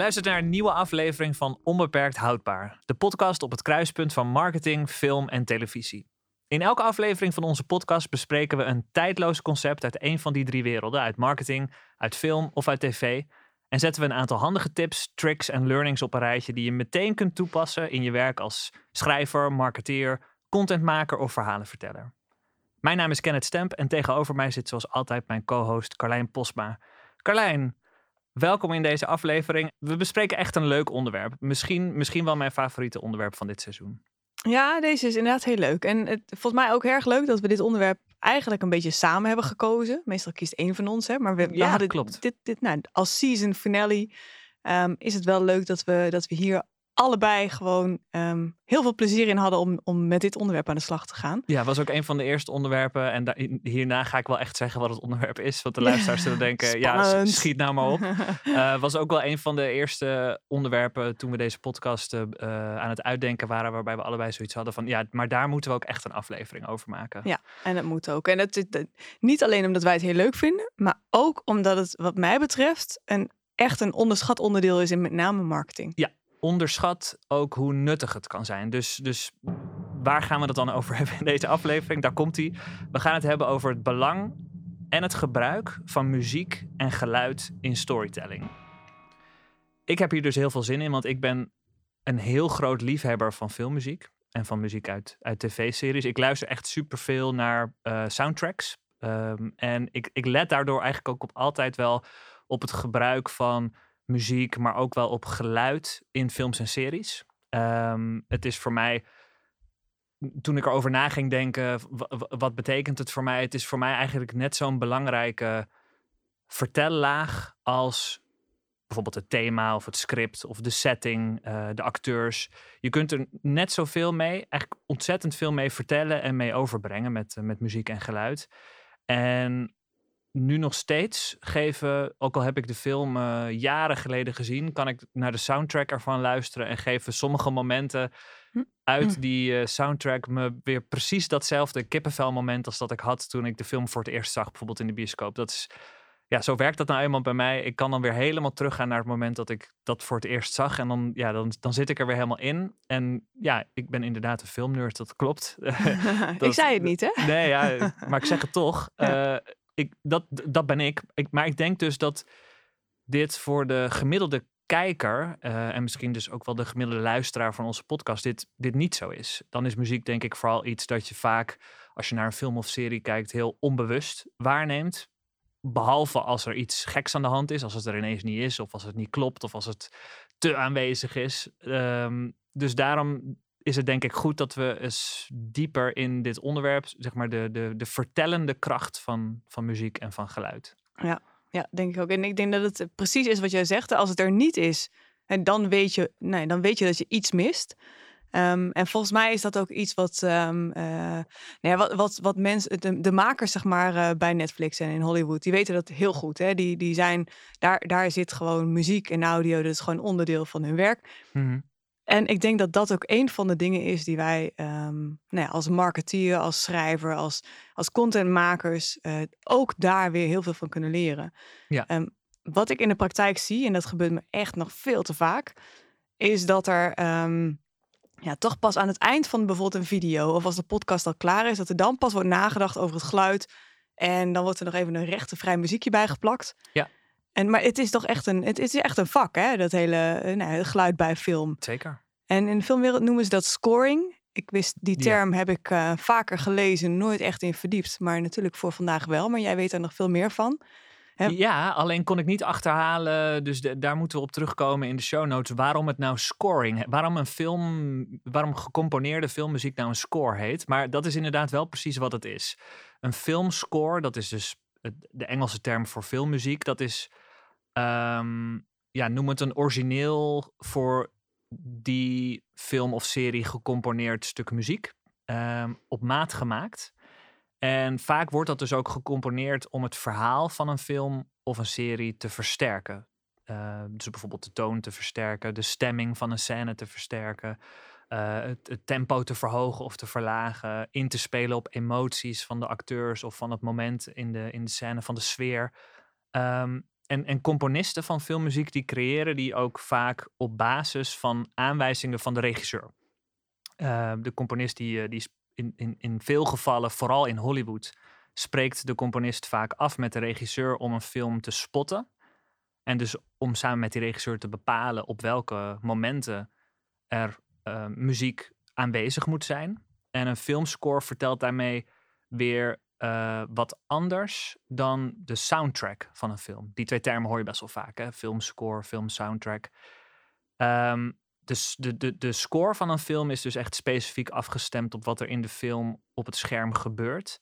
Luistert naar een nieuwe aflevering van Onbeperkt Houdbaar, de podcast op het kruispunt van marketing, film en televisie. In elke aflevering van onze podcast bespreken we een tijdloos concept uit een van die drie werelden, uit marketing, uit film of uit tv. En zetten we een aantal handige tips, tricks en learnings op een rijtje die je meteen kunt toepassen in je werk als schrijver, marketeer, contentmaker of verhalenverteller. Mijn naam is Kenneth Stemp en tegenover mij zit zoals altijd mijn co-host Carlijn Posma. Carlijn, welkom in deze aflevering. We bespreken echt een leuk onderwerp. Misschien, misschien wel mijn favoriete onderwerp van dit seizoen. Ja, deze is inderdaad heel leuk. En het volgens mij ook erg leuk dat we dit onderwerp eigenlijk een beetje samen hebben gekozen. Meestal kiest één van ons, hè? maar we, we Ja, hadden klopt. dit, dit nou, als season finale ehm, is het wel leuk dat we, dat we hier allebei gewoon ehm, heel veel plezier in hadden om, om met dit onderwerp aan de slag te gaan. Ja, was ook een van de eerste onderwerpen. En hierna ga ik wel echt zeggen wat het onderwerp is. Want de luisteraars zullen denken, ja, Spannend. s- schiet nou maar op. Eh was ook wel een van de eerste onderwerpen toen we deze podcast eh, eh, aan het uitdenken waren. Waarbij we allebei zoiets hadden van, ja, maar daar moeten we ook echt een aflevering over maken. Ja. En dat moet ook. En dat- niet alleen omdat wij het heel leuk vinden, maar ook omdat het wat mij betreft een, echt een onderschat onderdeel is in met name marketing. Onderschat ook hoe nuttig het kan zijn. Dus, dus waar gaan we het dan over hebben in deze aflevering? Daar komt hij. We gaan het hebben over het belang en het gebruik van muziek en geluid in storytelling. Ik heb hier dus heel veel zin in, want ik ben een heel groot liefhebber van filmmuziek en van muziek uit, uit tv-series. Ik luister echt superveel naar eh, soundtracks. Ehm, en ik, ik let daardoor eigenlijk ook op altijd wel op het gebruik van muziek, maar ook wel op geluid in films en series. Ehm, het is voor mij, toen ik erover na ging denken, wat betekent het voor mij? Het is voor mij eigenlijk net zo'n belangrijke vertellaag als bijvoorbeeld het thema of het script of de setting, eh, de acteurs. Je kunt er net zoveel mee, eigenlijk ontzettend veel mee vertellen en mee overbrengen met, eh, met muziek en geluid. En nu nog steeds geven, ook al heb ik de film eh, jaren geleden gezien, kan ik naar de soundtrack ervan luisteren en geven sommige momenten Hm. uit die eh, soundtrack me weer precies datzelfde kippenvelmoment als dat ik had toen ik de film voor het eerst zag, bijvoorbeeld in de bioscoop. Dat is, ja, zo werkt dat nou eenmaal bij mij. Ik kan dan weer helemaal teruggaan naar het moment dat ik dat voor het eerst zag en dan, ja, dan, dan zit ik er weer helemaal in. En ja, ik ben inderdaad een filmnerd, dat klopt. ik zei het niet, hè? Nee, ja, maar ik zeg het toch. Ja. Eh, dat, dat ben ik. ik. Maar ik denk dus dat dit voor de gemiddelde kijker eh, en misschien dus ook wel de gemiddelde luisteraar van onze podcast dit, dit niet zo is. Dan is muziek denk ik vooral iets dat je vaak als je naar een film of serie kijkt heel onbewust waarneemt. Behalve als er iets geks aan de hand is, als het er ineens niet is of als het niet klopt of als het te aanwezig is. Ehm, dus daarom is het denk ik goed dat we eens dieper in dit onderwerp, zeg maar de, de, de vertellende kracht van, van muziek en van geluid. Ja, denk ik ook. En ik denk dat het precies is wat jij zegt. Als het er niet is, en dan weet je, nee, dan weet je dat je iets mist. Ehm, en volgens mij is dat ook iets wat, eh, nou ja, wat, wat, wat mensen, de, de makers zeg maar eh, bij Netflix en in Hollywood, die weten dat heel goed. Hè? Die, die zijn, daar, daar zit gewoon muziek en audio, dat is gewoon onderdeel van hun werk. En ik denk dat dat ook een van de dingen is die wij ehm, nou ja, als marketeer, als schrijver, als, als contentmakers eh, ook daar weer heel veel van kunnen leren. Ja. Ehm, wat ik in de praktijk zie, en dat gebeurt me echt nog veel te vaak, is dat er ehm, ja, toch pas aan het eind van bijvoorbeeld een video of als de podcast al klaar is, dat er dan pas wordt nagedacht over het geluid. En dan wordt er nog even een rechtenvrij muziekje bij geplakt. Ja. En, maar het is toch echt een, het is echt een vak, hè? Dat hele eh, nou, het geluid bij film. Zeker. En in de filmwereld noemen ze dat scoring. Ik wist, die Ja. term heb ik eh, vaker gelezen, nooit echt in verdiept. Maar natuurlijk voor vandaag wel. Maar jij weet er nog veel meer van. Hè? Ja, alleen kon ik niet achterhalen, dus de- daar moeten we op terugkomen in de show notes, waarom het nou scoring, waarom een film, waarom gecomponeerde filmmuziek nou een score heet. Maar dat is inderdaad wel precies wat het is. Een filmscore, dat is dus de Engelse term voor filmmuziek, dat is, ehm, ja, noem het een origineel voor die film of serie gecomponeerd stuk muziek, ehm, op maat gemaakt. En vaak wordt dat dus ook gecomponeerd om het verhaal van een film of een serie te versterken. Eh, dus bijvoorbeeld de toon te versterken, de stemming van een scène te versterken, eh, het, tempo te verhogen of te verlagen, in te spelen op emoties van de acteurs of van het moment in de, in de scène, van de sfeer. Ehm, en, en componisten van filmmuziek die creëren die ook vaak op basis van aanwijzingen van de regisseur. Uh, de componist die, die in, in, in veel gevallen, vooral in Hollywood, spreekt de componist vaak af met de regisseur om een film te spotten. En dus om samen met die regisseur te bepalen op welke momenten er uh, muziek aanwezig moet zijn. En een filmscore vertelt daarmee weer uh, wat anders dan de soundtrack van een film. Die twee termen hoor je best wel vaak, hè? filmscore, filmsoundtrack. Um, dus de, de, de score van een film is dus echt specifiek afgestemd op wat er in de film op het scherm gebeurt.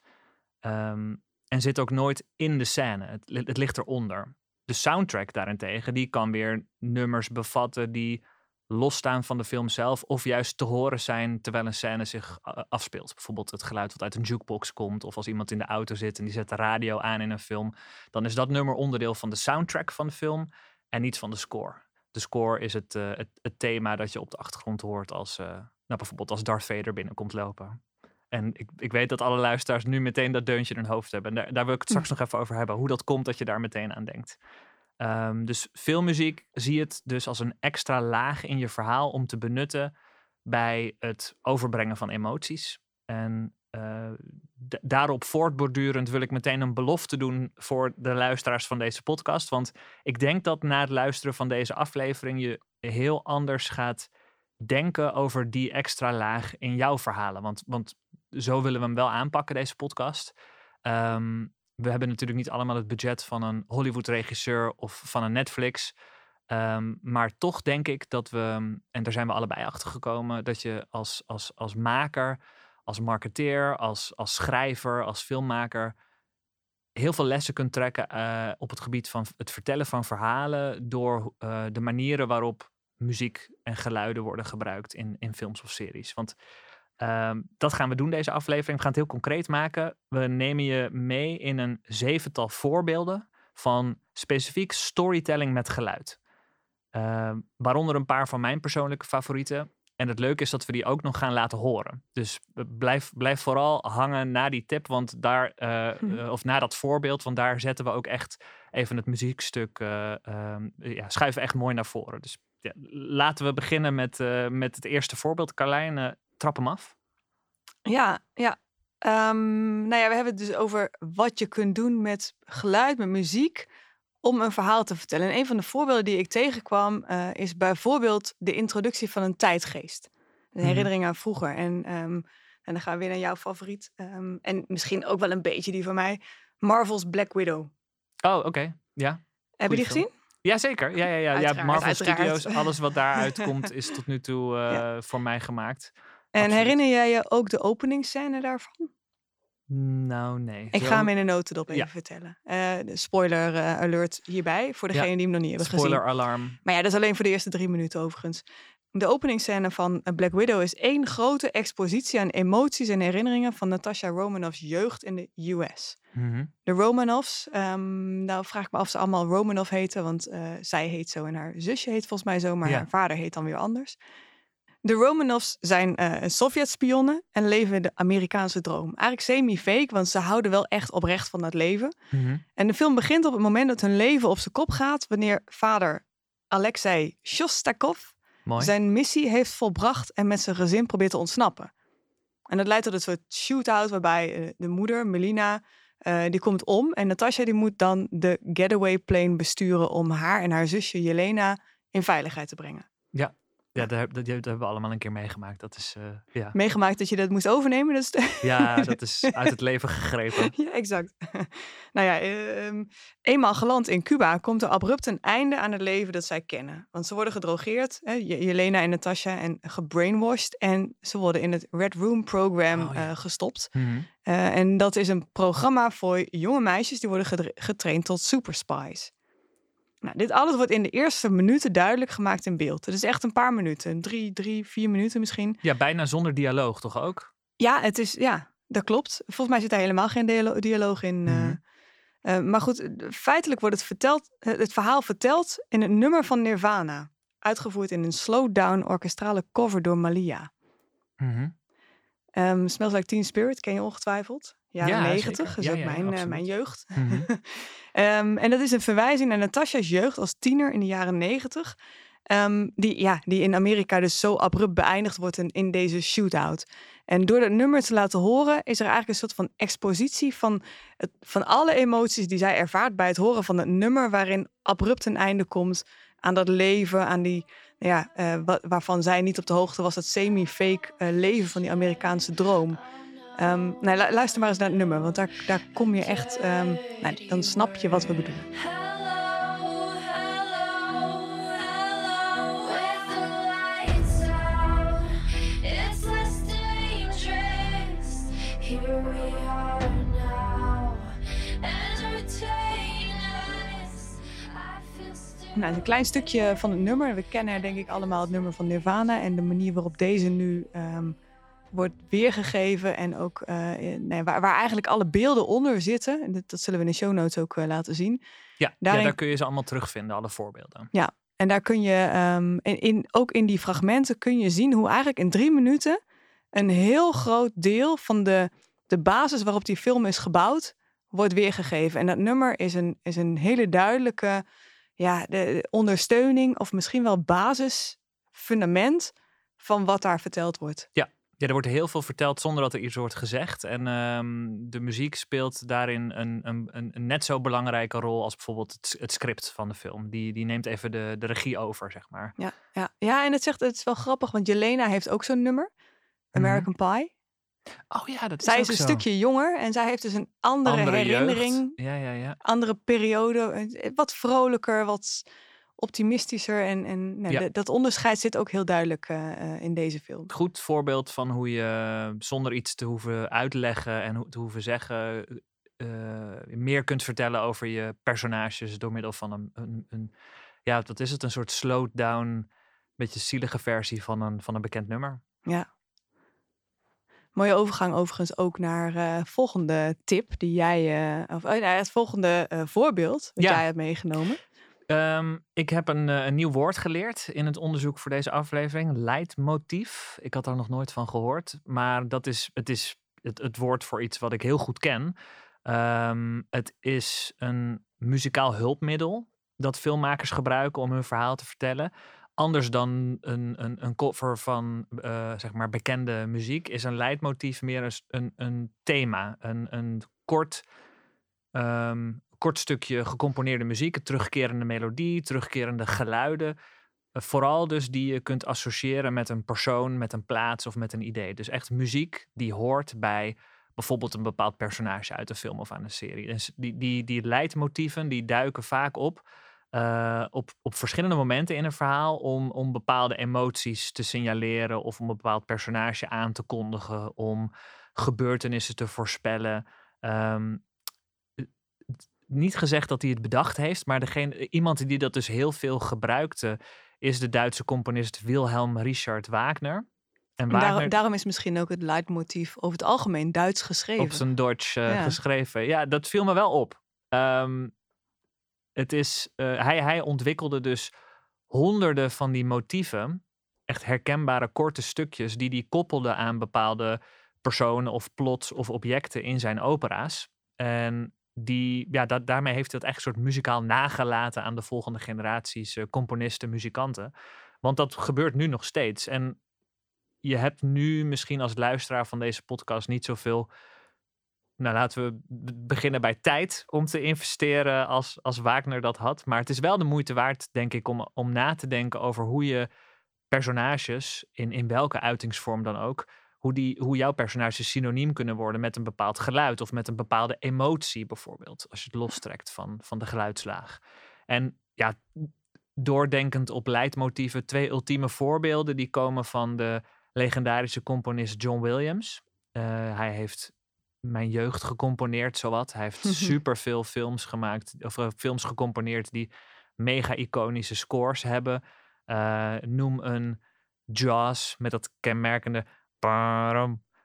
Um, en zit ook nooit in de scène. Het, het ligt eronder. De soundtrack daarentegen, die kan weer nummers bevatten die losstaan van de film zelf. Of juist te horen zijn terwijl een scène zich afspeelt. Bijvoorbeeld het geluid wat uit een jukebox komt. Of als iemand in de auto zit en die zet de radio aan in een film. Dan is dat nummer onderdeel van de soundtrack van de film en niet van de score. De score is het, uh, het, het, thema dat je op de achtergrond hoort als, uh, nou bijvoorbeeld als Darth Vader binnenkomt lopen. En ik, ik weet dat alle luisteraars nu meteen dat deuntje in hun hoofd hebben. En daar, daar wil ik het straks nog even over hebben. Hoe dat komt dat je daar meteen aan denkt. Um, dus filmmuziek zie het dus als een extra laag in je verhaal om te benutten bij het overbrengen van emoties. En uh, daarop voortbordurend wil ik meteen een belofte doen voor de luisteraars van deze podcast. Want ik denk dat na het luisteren van deze aflevering je heel anders gaat denken over die extra laag in jouw verhalen. Want, want zo willen we hem wel aanpakken, deze podcast. Um, we hebben natuurlijk niet allemaal het budget van een Hollywood-regisseur of van een Netflix. Um, maar toch denk ik dat we, en daar zijn we allebei achter gekomen, dat je als, als, als maker, als marketeer, als, als schrijver, als filmmaker heel veel lessen kunt trekken uh, op het gebied van het vertellen van verhalen door uh, de manieren waarop muziek en geluiden worden gebruikt in, in films of series. Want Um, dat gaan we doen deze aflevering. We gaan het heel concreet maken. We nemen je mee in een zevental voorbeelden van specifiek storytelling met geluid. Uh, waaronder een paar van mijn persoonlijke favorieten. En het leuke is dat we die ook nog gaan laten horen. Dus blijf, blijf vooral hangen na die tip, want daar, uh, of na dat voorbeeld, want daar zetten we ook echt even het muziekstuk, uh, ja, schuiven echt mooi naar voren. Dus ja, laten we beginnen met, met het eerste voorbeeld. Carlijn, trap hem af. Ja, ja. Um, nou ja, we hebben het dus over wat je kunt doen met geluid, met muziek, om een verhaal te vertellen. En een van de voorbeelden die ik tegenkwam, uh, is bijvoorbeeld de introductie van een tijdgeest. Een mhm. herinnering aan vroeger. En, um, en dan gaan we weer naar jouw favoriet. Um, en misschien ook wel een beetje die van mij. Marvel's Black Widow. Oh, oké. Okay. Ja. Heb je die gezien? Jazeker. Ja, ja, ja. ja Marvel uiteraard. Studios, alles wat daaruit komt, is tot nu toe uh, ja. voor mij gemaakt. En herinner jij je ook de openingsscène daarvan? Nou, nee. Ik ga hem in de notendop even vertellen. Uh, spoiler uh, alert hierbij, voor degene die hem nog niet hebben spoiler gezien. Spoiler alarm. Maar ja, dat is alleen voor de eerste drie minuten overigens. De openingsscène van Black Widow is één grote expositie aan emoties en herinneringen van Natasha Romanoff's jeugd in de US. Mm -hmm. De Romanoffs, um, nou vraag ik me af of ze allemaal Romanoff heten, want uh, zij heet zo en haar zusje heet volgens mij zo, maar ja. haar vader heet dan weer anders. De Romanovs zijn uh, Sovjet-spionnen en leven de Amerikaanse droom. Eigenlijk semi-fake, want ze houden wel echt oprecht van het leven. Mm -hmm. En de film begint op het moment dat hun leven op zijn kop gaat, wanneer vader Alexei Shostakov Mooi. zijn missie heeft volbracht en met zijn gezin probeert te ontsnappen. En dat leidt tot een soort shootout waarbij uh, de moeder, Melina, uh, die komt om. En Natasha die moet dan de getaway plane besturen om haar en haar zusje Jelena in veiligheid te brengen. Ja, ja, dat, dat, hebben we allemaal een keer meegemaakt. Dat is, uh, ja. Meegemaakt dat je dat moest overnemen? Is ja, dat is uit het leven gegrepen. ja, exact. nou ja, uh, eenmaal geland in Cuba komt er abrupt een einde aan het leven dat zij kennen. Want ze worden gedrogeerd, hè, Jelena en Natasha, en gebrainwashed. En ze worden in het Red Room Program oh, ja. uh, gestopt. Mm -hmm. en dat is een programma voor jonge meisjes die worden getraind tot super spies. Nou, dit alles wordt in de eerste minuten duidelijk gemaakt in beeld. Het is echt een paar minuten, drie, drie, vier minuten misschien. Ja, bijna zonder dialoog toch ook? Ja, het is, ja, dat klopt. Volgens mij zit daar helemaal geen dialoog in. Mm. Uh, uh, maar goed, feitelijk wordt het, verteld, het verhaal verteld in het nummer van Nirvana. Uitgevoerd in een slowdown orkestrale cover door Malia. Mm -hmm. Um, Smells Like Teen Spirit, ken je ongetwijfeld. jaren Ja, negentig. zeker. Dus Ja, ook mijn, eh, mijn jeugd. Mhm. Ehm, en dat is een verwijzing naar Natasha's jeugd als tiener in de jaren negentig. Ehm, die, ja, die in Amerika dus zo abrupt beëindigd wordt in, in deze shootout. En door dat nummer te laten horen, is er eigenlijk een soort van expositie van, het, van alle emoties die zij ervaart bij het horen van het nummer, waarin abrupt een einde komt aan dat leven, aan die, ja, eh, wa- waarvan zij niet op de hoogte was, dat semi-fake eh, leven van die Amerikaanse droom. Lu- luister maar eens naar het nummer, want daar, daar kom je echt, ehm, nou, dan snap je wat we bedoelen. Nou, een klein stukje van het nummer. We kennen denk ik allemaal het nummer van Nirvana en de manier waarop deze nu ehm, wordt weergegeven en ook eh, nee, waar, waar eigenlijk alle beelden onder zitten. En dat, dat zullen we in de show notes ook eh, laten zien. Ja, Daarin- ja, daar kun je ze allemaal terugvinden, alle voorbeelden. En daar kun je, ehm, in, in, ook in die fragmenten kun je zien hoe eigenlijk in drie minuten een heel groot deel van de, de basis waarop die film is gebouwd, wordt weergegeven. En dat nummer is een, is een hele duidelijke ja, de, de ondersteuning of misschien wel basisfundament van wat daar verteld wordt. Ja, er wordt heel veel verteld zonder dat er iets wordt gezegd. En ehm, de muziek speelt daarin een, een, een, een net zo belangrijke rol als bijvoorbeeld het, het script van de film. Die, die neemt even de, de regie over, zeg maar. Ja, ja. ja en het, zegt, het is wel grappig, want Jelena heeft ook zo'n nummer. American Pie. Oh ja, dat is Zij is een zo. stukje jonger en zij heeft dus een andere, Andere herinnering. Ja, ja, ja. andere periode. eh, Wat vrolijker, wat optimistischer. En, en nou, Ja. de- dat onderscheid zit ook heel duidelijk eh, eh, in deze film. Goed voorbeeld van hoe je zonder iets te hoeven uitleggen en te hoeven zeggen, meer kunt vertellen over je personages door middel van een, een, een ja, wat is het? Een soort slowed down, beetje zielige versie van een, van een bekend nummer. Ja. Mooie overgang overigens ook naar eh volgende tip die jij, eh, of eh, nou, het volgende eh, voorbeeld Ja. jij hebt meegenomen. Ehm, ik heb een, een nieuw woord geleerd in het onderzoek voor deze aflevering. Leidmotief. Ik had er nog nooit van gehoord. Maar dat is, het is het, het woord voor iets wat ik heel goed ken. Ehm, het is een muzikaal hulpmiddel dat filmmakers gebruiken om hun verhaal te vertellen. Anders dan een, een, een cover van eh, zeg maar bekende muziek, is een leidmotief meer een, een thema. Een, een kort ehm, kort stukje gecomponeerde muziek, een terugkerende melodie, terugkerende geluiden. Eh, Vooral dus die je kunt associëren met een persoon, met een plaats of met een idee. Dus echt muziek die hoort bij bijvoorbeeld een bepaald personage uit een film of aan een serie. Dus die, die, die leidmotieven die duiken vaak op, eh, op op verschillende momenten in een verhaal om, om bepaalde emoties te signaleren of om een bepaald personage aan te kondigen, om gebeurtenissen te voorspellen. Ehm, niet gezegd dat hij het bedacht heeft, maar degene, iemand die dat dus heel veel gebruikte, is de Duitse componist Wilhelm Richard Wagner. En Wagner daarom, daarom is misschien ook het leidmotief over het algemeen Duits geschreven. op zijn Duits eh, Ja. geschreven. Ja, dat viel me wel op. Ehm, het is, eh, hij, hij ontwikkelde dus honderden van die motieven, echt herkenbare korte stukjes, die hij koppelde aan bepaalde personen of plots of objecten in zijn opera's. En die, ja, da- daarmee heeft hij dat echt een soort muzikaal nagelaten aan de volgende generaties eh, componisten, muzikanten. Want dat gebeurt nu nog steeds. En je hebt nu misschien als luisteraar van deze podcast niet zoveel. Nou, laten we beginnen bij tijd om te investeren als, als Wagner dat had. Maar het is wel de moeite waard, denk ik, om, om na te denken over hoe je personages, in, in welke uitingsvorm dan ook, hoe, die, hoe jouw personages synoniem kunnen worden met een bepaald geluid of met een bepaalde emotie bijvoorbeeld, als je het lostrekt van, van de geluidslaag. En ja, doordenkend op leidmotieven, twee ultieme voorbeelden, die komen van de legendarische componist John Williams. Eh, hij heeft mijn jeugd gecomponeerd, zowat. Hij heeft superveel films gemaakt, of eh, films gecomponeerd die mega iconische scores hebben. Eh, noem een Jaws met dat kenmerkende.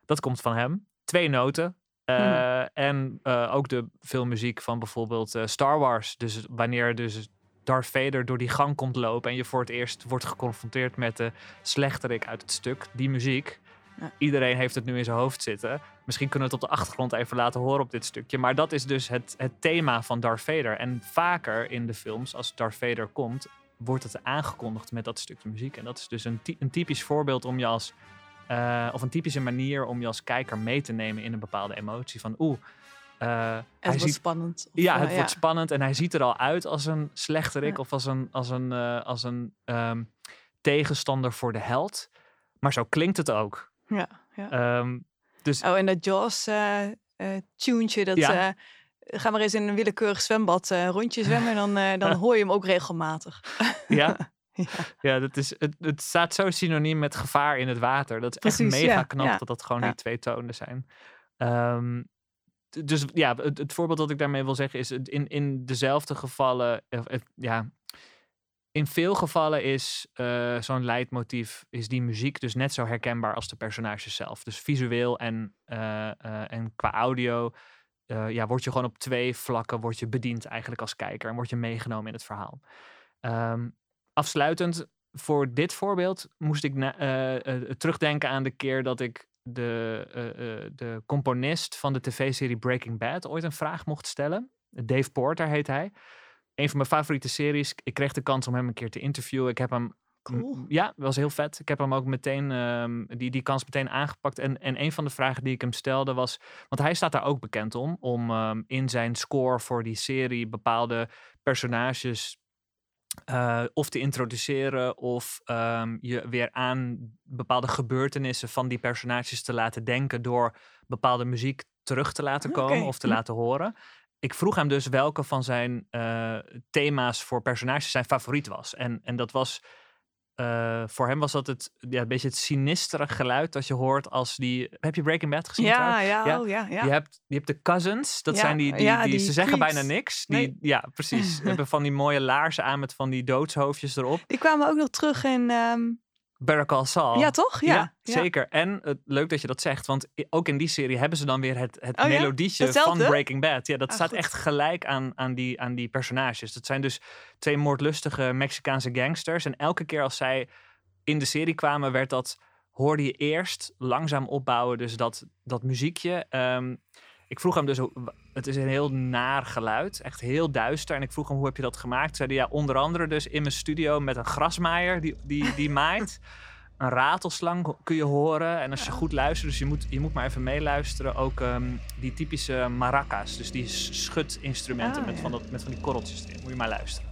Dat komt van hem. Twee noten. Eh, En ook de filmmuziek van bijvoorbeeld Star Wars. Dus wanneer dus Darth Vader door die gang komt lopen en je voor het eerst wordt geconfronteerd met de slechterik uit het stuk, die muziek. Ja. Iedereen heeft het nu in zijn hoofd zitten. Misschien kunnen we het op de achtergrond even laten horen op dit stukje. Maar dat is dus het, het thema van Darth Vader. En vaker in de films, als Darth Vader komt, wordt het aangekondigd met dat stukje muziek. En dat is dus een, ty- een typisch voorbeeld om je als. eh, of een typische manier om je als kijker mee te nemen in een bepaalde emotie. Van oeh. eh, Het hij wordt ziet spannend. Ja, eh, het wordt spannend en hij ziet er al uit als een slechterik Ja. of als een, als een, als een ehm, tegenstander voor de held. Maar zo klinkt het ook. Ja, ja. Ehm, dus Oh, en dat Jaws eh tuentje, dat Ja. eh, ga maar eens in een willekeurig zwembad een rondje zwemmen en dan, eh, dan hoor je hem ook regelmatig. ja, Ja. ja dat is, het, het staat zo synoniem met gevaar in het water. Dat is echt mega ja, knap ja, dat dat gewoon die twee tonen zijn. Ehm, dus ja, het, het voorbeeld dat ik daarmee wil zeggen is in, in dezelfde gevallen, het- ja, in veel gevallen is eh, zo'n leidmotief, is die muziek dus net zo herkenbaar als de personages zelf. Dus visueel en, eh, eh, en qua audio ja, word je gewoon op twee vlakken word je bediend eigenlijk als kijker en word je meegenomen in het verhaal. Ehm, afsluitend, voor dit voorbeeld moest ik terugdenken aan de keer dat ik de, de componist van de tv-serie Breaking Bad ooit een vraag mocht stellen. Dave Porter heet hij. Een van mijn favoriete series. Ik kreeg de kans om hem een keer te interviewen. Ik heb hem Cool. Ja, was heel vet. Ik heb hem ook meteen, ehm, die, die kans meteen aangepakt. En, en een van de vragen die ik hem stelde was, want hij staat daar ook bekend om, om ehm, in zijn score voor die serie bepaalde personages eh, of te introduceren of ehm, je weer aan bepaalde gebeurtenissen van die personages te laten denken door bepaalde muziek terug te laten Oké, komen of te ja. laten horen. Ik vroeg hem dus welke van zijn eh, thema's voor personages zijn favoriet was. En, en dat was eh, voor hem was dat het, ja, een beetje het sinistere geluid dat je hoort als die... Heb je Breaking Bad gezien Ja, ja, Ja. oh, ja, ja. Je, hebt, je hebt de cousins, dat Ja, zijn die, die, ja, die, die ze zeggen bijna niks. Die, Nee. Ja, precies. Hebben van die mooie laarzen aan met van die doodshoofdjes erop. Die kwamen ook nog terug in... ehm, Better Call Saul. Ja, toch? Ja, ja. zeker. En het, leuk dat je dat zegt, want ook in die serie hebben ze dan weer het, het Oh melodietje van? Breaking Bad. Ja, dat Ah, staat goed. echt gelijk aan, aan, die, aan die personages. Dat zijn dus twee moordlustige Mexicaanse gangsters. En elke keer als zij in de serie kwamen, werd dat, hoorde je eerst langzaam opbouwen. Dus dat, dat muziekje. Ehm, ik vroeg hem dus, het is een heel naar geluid, echt heel duister. En ik vroeg hem, hoe heb je dat gemaakt? Zei hij, ja, onder andere dus in mijn studio met een grasmaaier die, die, die maait. Een ratelslang kun je horen. En als je goed luistert, dus je moet, je moet maar even meeluisteren. Ook ehm, die typische maracas, dus die schudinstrumenten Ah, met, ja. van dat, met van die korreltjes erin. Moet je maar luisteren.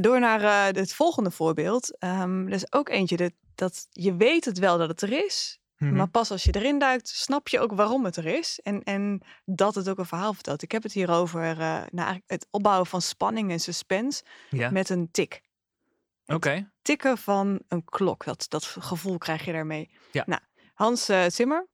Door naar eh, het volgende voorbeeld. Er is ook eentje dat, dat je weet het wel dat het er is. Mhm. Maar pas als je erin duikt, snap je ook waarom het er is. En, en dat het ook een verhaal vertelt. Ik heb het hier over eh, nou, het opbouwen van spanning en suspense Ja, met een tik. oké. Tikken van een klok. Dat, dat gevoel krijg je daarmee. Ja. Nou, Hans eh, Zimmer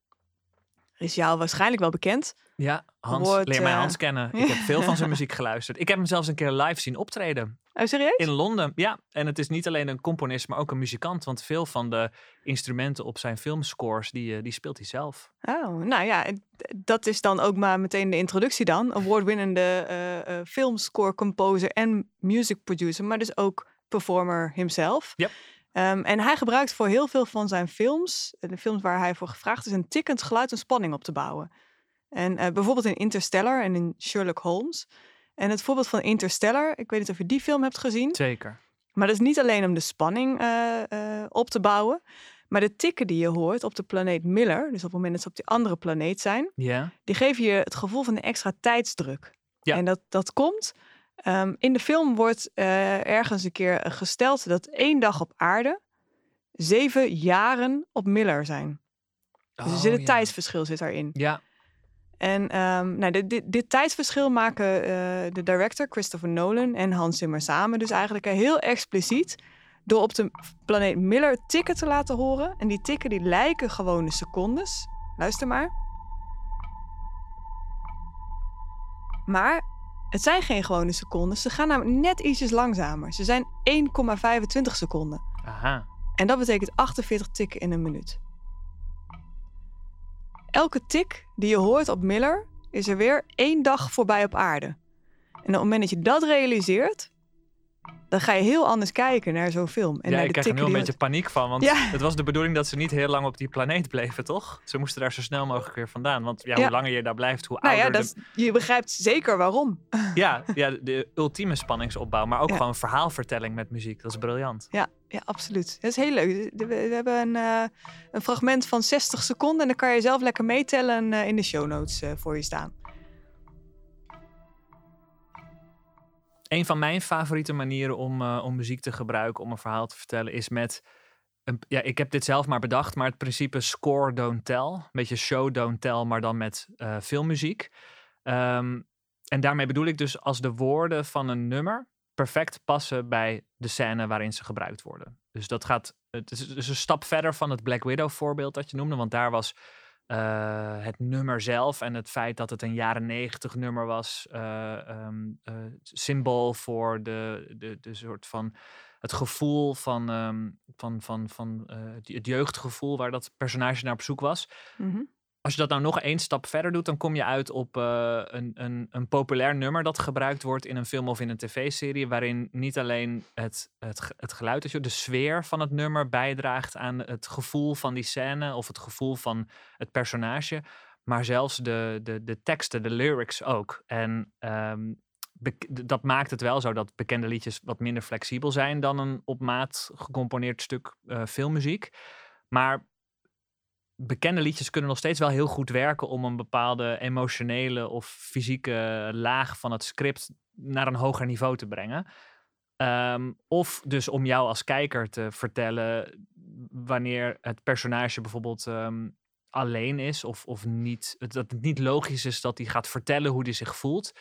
is jou waarschijnlijk wel bekend. Ja, Hans, Wordt, leer mij eh, Hans kennen. Ik heb veel van zijn muziek geluisterd. Ik heb hem zelfs een keer live zien optreden. Oh, serieus? In Londen, ja. En het is niet alleen een componist, maar ook een muzikant. Want veel van de instrumenten op zijn filmscores, die, eh, die speelt hij zelf. Oh, nou ja, dat is dan ook maar meteen de introductie dan. Award-winnende eh, filmscore composer en music producer, maar dus ook performer himself. Yep. Ehm, en hij gebruikt voor heel veel van zijn films, de films waar hij voor gevraagd is, een tikkend geluid en spanning op te bouwen. En eh, bijvoorbeeld in Interstellar en in Sherlock Holmes. En het voorbeeld van Interstellar, ik weet niet of je die film hebt gezien. Zeker. Maar dat is niet alleen om de spanning eh, eh, op te bouwen. Maar de tikken die je hoort op de planeet Miller, dus op het moment dat ze op die andere planeet zijn, die geven je het gevoel van een extra tijdsdruk. Ja. En dat, dat komt. ehm, in de film wordt ergens een keer gesteld dat één dag op aarde zeven jaren op Miller zijn. Dus er Oh, zit een ja. tijdsverschil zit daarin. Ja, En ehm, nou, dit, dit, dit tijdsverschil maken eh, de director Christopher Nolan en Hans Zimmer samen dus eigenlijk heel expliciet door op de planeet Miller tikken te laten horen. En die tikken die lijken gewone secondes. Luister maar. Maar het zijn geen gewone seconden. Ze gaan namelijk net ietsjes langzamer. Ze zijn 1,25 seconden. Aha. En dat betekent 48 tikken in een minuut. Elke tik die je hoort op Miller is er weer één dag voorbij op aarde. En op het moment dat je dat realiseert, dan ga je heel anders kijken naar zo'n film. En ja, naar ik de krijg er nu een beetje paniek van. Want Ja. het was de bedoeling dat ze niet heel lang op die planeet bleven, toch? Ze moesten daar zo snel mogelijk weer vandaan. Want ja, Ja. hoe langer je daar blijft, hoe Nou ja, ouder dat is- je begrijpt zeker waarom. Ja, ja, de ultieme spanningsopbouw. Maar ook Ja. gewoon verhaalvertelling met muziek. Dat is briljant. Ja, ja, absoluut. Dat is heel leuk. We, we hebben een, eh, een fragment van 60 seconden en dan kan je zelf lekker meetellen eh, in de show notes eh, voor je staan. Een van mijn favoriete manieren om, eh, om muziek te gebruiken om een verhaal te vertellen is met. Een, ja, ik heb dit zelf maar bedacht, maar het principe score don't tell. Een beetje show don't tell, maar dan met eh filmmuziek. Ehm, en daarmee bedoel ik dus als de woorden van een nummer perfect passen bij de scène waarin ze gebruikt worden. Dus dat gaat. Het is een stap verder van het Black Widow voorbeeld dat je noemde, want daar was eh, het nummer zelf en het feit dat het een jaren negentig nummer was, eh, ehm, eh, symbool voor de, de, de soort van het gevoel van, ehm, van, van, van het jeugdgevoel waar dat personage naar op zoek was. Mhm. Als je dat nou nog één stap verder doet, dan kom je uit op eh, een, een, een populair nummer dat gebruikt wordt in een film of in een tv-serie, waarin niet alleen het, het, het geluid, de sfeer van het nummer bijdraagt aan het gevoel van die scène of het gevoel van het personage, maar zelfs de, de, de teksten, de lyrics ook. En ehm, dat maakt het wel zo dat bekende liedjes wat minder flexibel zijn dan een op maat gecomponeerd stuk eh, filmmuziek. Maar bekende liedjes kunnen nog steeds wel heel goed werken om een bepaalde emotionele of fysieke laag van het script naar een hoger niveau te brengen. Ehm, of dus om jou als kijker te vertellen wanneer het personage bijvoorbeeld ehm, alleen is of, of niet, het- dat het niet logisch is dat hij gaat vertellen hoe hij zich voelt.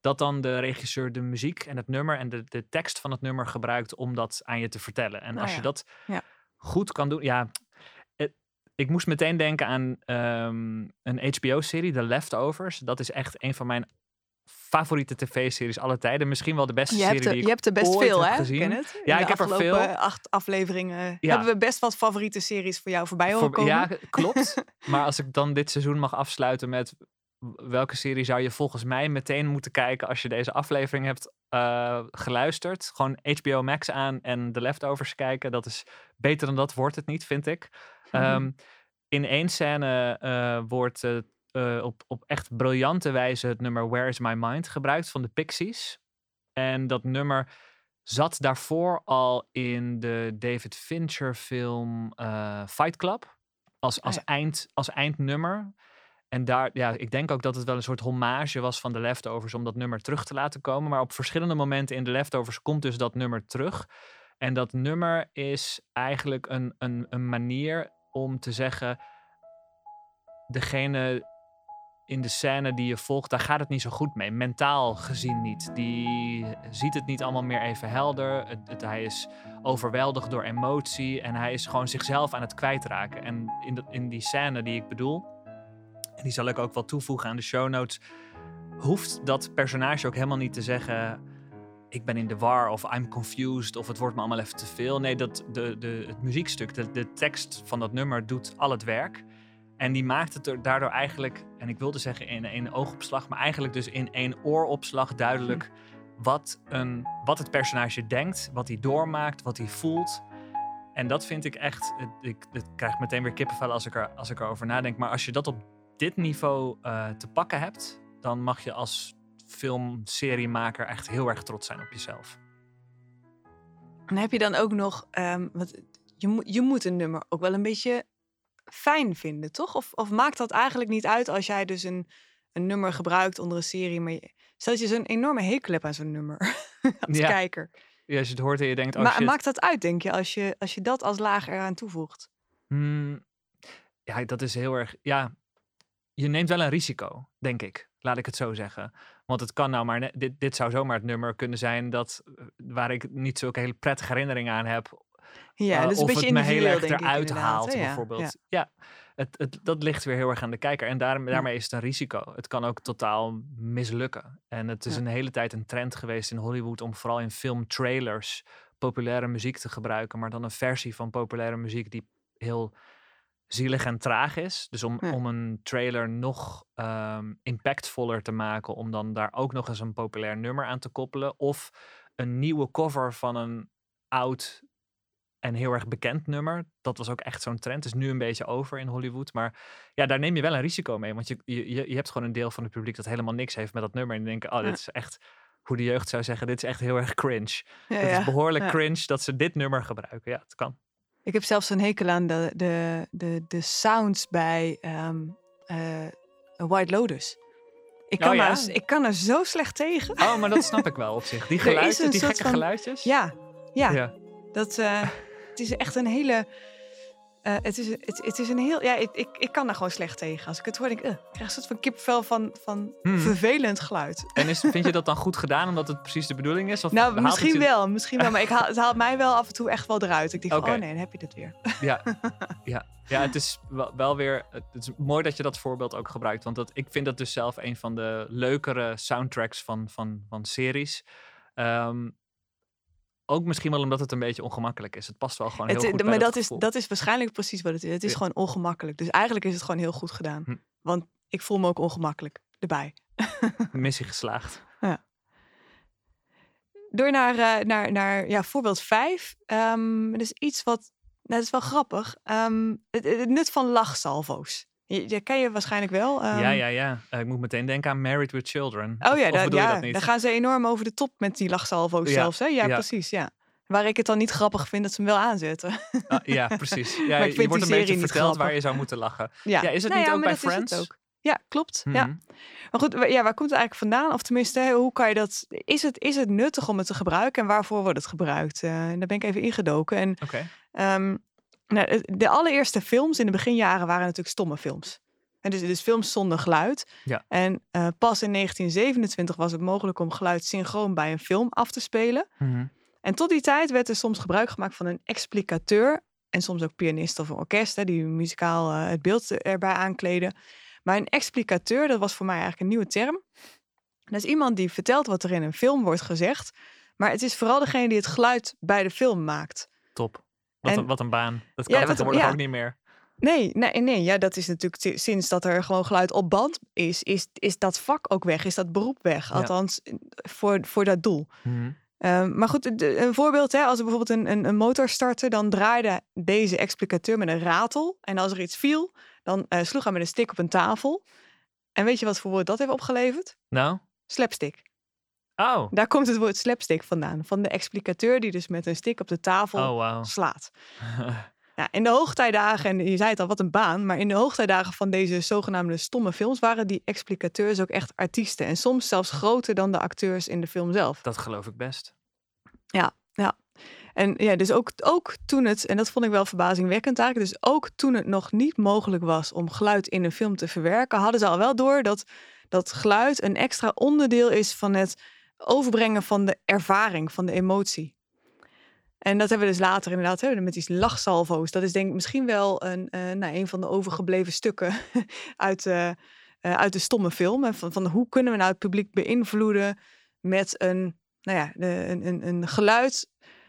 Dat dan de regisseur de muziek en het nummer en de, de tekst van het nummer gebruikt om dat aan je te vertellen. En Nou als je dat Ja. goed kan doen, ja, ik moest meteen denken aan ehm, een HBO-serie, The Leftovers. Dat is echt een van mijn favoriete tv-series alle tijden. Misschien wel de beste Je, serie er, die ik je hebt er best veel, hè? gezien. In Ja, ik heb er afgelopen veel. acht afleveringen Ja. hebben we best wat favoriete series voor jou voorbij horen Voor- komen. ja, klopt. maar als ik dan dit seizoen mag afsluiten met welke serie zou je volgens mij meteen moeten kijken als je deze aflevering hebt eh, geluisterd? Gewoon HBO Max aan en The Leftovers kijken. Dat is beter dan dat wordt het niet, vind ik. Mhm. Ehm, in één scène eh, wordt eh, op, op echt briljante wijze het nummer Where is My Mind gebruikt van de Pixies. En dat nummer zat daarvoor al in de David Fincher film Fight Club. Als, als, ja. eind, als eindnummer. En daar, ja, ik denk ook dat het wel een soort hommage was van de Leftovers om dat nummer terug te laten komen. Maar op verschillende momenten in de Leftovers komt dus dat nummer terug. En dat nummer is eigenlijk een, een, een manier om te zeggen: degene in de scène die je volgt, daar gaat het niet zo goed mee. Mentaal gezien niet. Die ziet het niet allemaal meer even helder. Het, hij is overweldigd door emotie en hij is gewoon zichzelf aan het kwijtraken. En in, dat in die scène die ik bedoel, en die zal ik ook wel toevoegen aan de show notes, hoeft dat personage ook helemaal niet te zeggen ik ben in de war of I'm confused of het wordt me allemaal even te veel. Nee, dat, de, de, het muziekstuk, de, tekst van dat nummer doet al het werk. En die maakt het er daardoor eigenlijk, en ik wilde zeggen in één oogopslag, maar eigenlijk dus in één ooropslag duidelijk wat, een, wat het personage denkt, wat hij doormaakt, wat hij voelt. En dat vind ik echt, het- ik, ik krijg meteen weer kippenvel als ik, er, als ik erover nadenk. Maar als je dat op dit niveau eh, te pakken hebt, dan mag je als filmseriemaker echt heel erg trots zijn op jezelf. En heb je dan ook nog, ehm, want je, moet je moet een nummer ook wel een beetje fijn vinden, toch? Of, of maakt dat eigenlijk niet uit als jij dus een, een nummer gebruikt onder een serie, maar je, stel dat je zo'n enorme hekel hebt aan zo'n nummer als Ja. kijker. Ja, als je het hoort en je denkt, oh maar shit. maakt dat uit, denk je, als je, als je dat als laag eraan toevoegt? Hmm, ja, dat is heel erg. Ja, je neemt wel een risico, denk ik. Laat ik het zo zeggen. Want het kan nou maar. Dit, dit zou zomaar het nummer kunnen zijn dat, eh, waar ik niet zulke hele prettige herinneringen aan heb. Ja, dus een of beetje het me heel erg eruit haalt? Ja, bijvoorbeeld. ja. Ja, het, het, dat ligt weer heel erg aan de kijker. En daarom, Ja. daarmee is het een risico. Het kan ook totaal mislukken. En het is Ja. een hele tijd een trend geweest in Hollywood om vooral in filmtrailers populaire muziek te gebruiken, maar dan een versie van populaire muziek die heel zielig en traag is. Dus om, Ja. om een trailer nog ehm, impactvoller te maken, om dan daar ook nog eens een populair nummer aan te koppelen. Of een nieuwe cover van een oud en heel erg bekend nummer. Dat was ook echt zo'n trend. Is nu een beetje over in Hollywood. Maar ja, daar neem je wel een risico mee. Want je, je, je hebt gewoon een deel van het publiek dat helemaal niks heeft met dat nummer. En denken, oh, Ja. dit is echt, hoe de jeugd zou zeggen, dit is echt heel erg cringe. Ja, het is behoorlijk cringe dat ze dit nummer gebruiken. Ja, het kan. Ik heb zelfs een hekel aan de, de, de, de sounds bij ehm, eh, White Lotus. Ik Oh kan, ja? er, ik kan er zo slecht tegen. Oh, maar dat snap ik wel op zich. Die geluidjes, die gekke van- geluidjes. Ja, ja. ja. Dat, eh, het is echt een hele... eh, het, is, het, het is een heel... Ja, ik, ik, ik kan daar gewoon slecht tegen. Als ik het hoor, denk ik... eh, ik krijg een soort van kipvel van, van Hmm. vervelend geluid. En is, vind je dat dan goed gedaan omdat het precies de bedoeling is? Of Nou, misschien wel, misschien wel. Maar ik haal, het haalt mij wel af en toe echt wel eruit. Ik denk van, oh nee, dan heb je dit weer. Ja, ja. ja het is wel, weer. Het is mooi dat je dat voorbeeld ook gebruikt. Want dat, ik vind dat dus zelf een van de leukere soundtracks van, van, van series. Ehm, ook misschien wel omdat het een beetje ongemakkelijk is. Het past wel gewoon heel Het, goed bij maar dat is, dat is waarschijnlijk precies wat het is. Het is Ja. gewoon ongemakkelijk. Dus eigenlijk is het gewoon heel goed gedaan. Hm. Want ik voel me ook ongemakkelijk erbij. Missie geslaagd. Door naar, eh, naar, naar ja, voorbeeld 5. Ehm dat is iets wat, nou, dat is wel grappig. Ehm, het, het nut van lachsalvo's. Je, je ken je waarschijnlijk wel. ja, ehm, ja, ja. Eh, ik moet meteen denken aan Married with Children. Oh Of- ja, of daar, bedoel je ja dat niet? daar gaan ze enorm over de top met die lachsalvo's zelfs. Hè? Ja, precies. Ja. Waar ik het dan niet grappig vind dat ze hem wel aanzetten. Ah, ja, precies. Ja, Maar ik je wordt een beetje verteld waar je zou moeten lachen. ja. Ja, is het Nou niet ook bij dat Friends? ook. Ja, klopt. Ja. Mhm. Maar goed, ja, waar komt het eigenlijk vandaan? Of tenminste, hoe kan je dat... Is het, is het nuttig om het te gebruiken en waarvoor wordt het gebruikt? Eh, daar ben ik even ingedoken. En Oké. ehm, nou, de allereerste films in de beginjaren waren natuurlijk stomme films. En dus, dus films zonder geluid. Ja. En eh, pas in 1927 was het mogelijk om geluid synchroon bij een film af te spelen. Mhm. En tot die tijd werd er soms gebruik gemaakt van een explicateur. En soms ook pianist of een orkest, hè, die muzikaal eh, het beeld erbij aankleden. Maar een explicateur, dat was voor mij eigenlijk een nieuwe term. Dat is iemand die vertelt wat er in een film wordt gezegd. Maar het is vooral degene die het geluid bij de film maakt. Top. Wat, En- een, wat een baan. Dat Ja, kan wat- tegenwoordig ja. ook niet meer. Nee, nee, nee. Ja, dat is natuurlijk si- sinds dat er gewoon geluid op band is, is, is dat vak ook weg, is dat beroep weg. Ja. Althans, voor, voor dat doel. Mhm. Ehm, maar goed, de- een voorbeeld, hè, als er bijvoorbeeld een, een, een motor startte, dan draaide deze explicateur met een ratel. En als er iets viel, dan eh, sloeg hij met een stick op een tafel. En weet je wat voor woord dat heeft opgeleverd? Nou? Slapstick. Oh. Daar komt het woord slapstick vandaan. Van de explicateur die dus met een stick op de tafel Oh, slaat. Ja, in de hoogtijdagen, en je zei het al, wat een baan. Maar in de hoogtijdagen van deze zogenaamde stomme films waren die explicateurs ook echt artiesten. En soms zelfs groter dan de acteurs in de film zelf. Dat geloof ik best. En ja, dus ook, ook toen het, en dat vond ik wel verbazingwekkend eigenlijk, dus ook toen het nog niet mogelijk was om geluid in een film te verwerken, hadden ze al wel door dat dat geluid een extra onderdeel is van het overbrengen van de ervaring, van de emotie. En dat hebben we dus later inderdaad hè, met die lachsalvo's. Dat is denk ik misschien wel een, eh, nou, een van de overgebleven stukken uit, eh, eh, uit de stomme film. Van, van hoe kunnen we nou het publiek beïnvloeden met een, nou ja, de, een, een, een geluid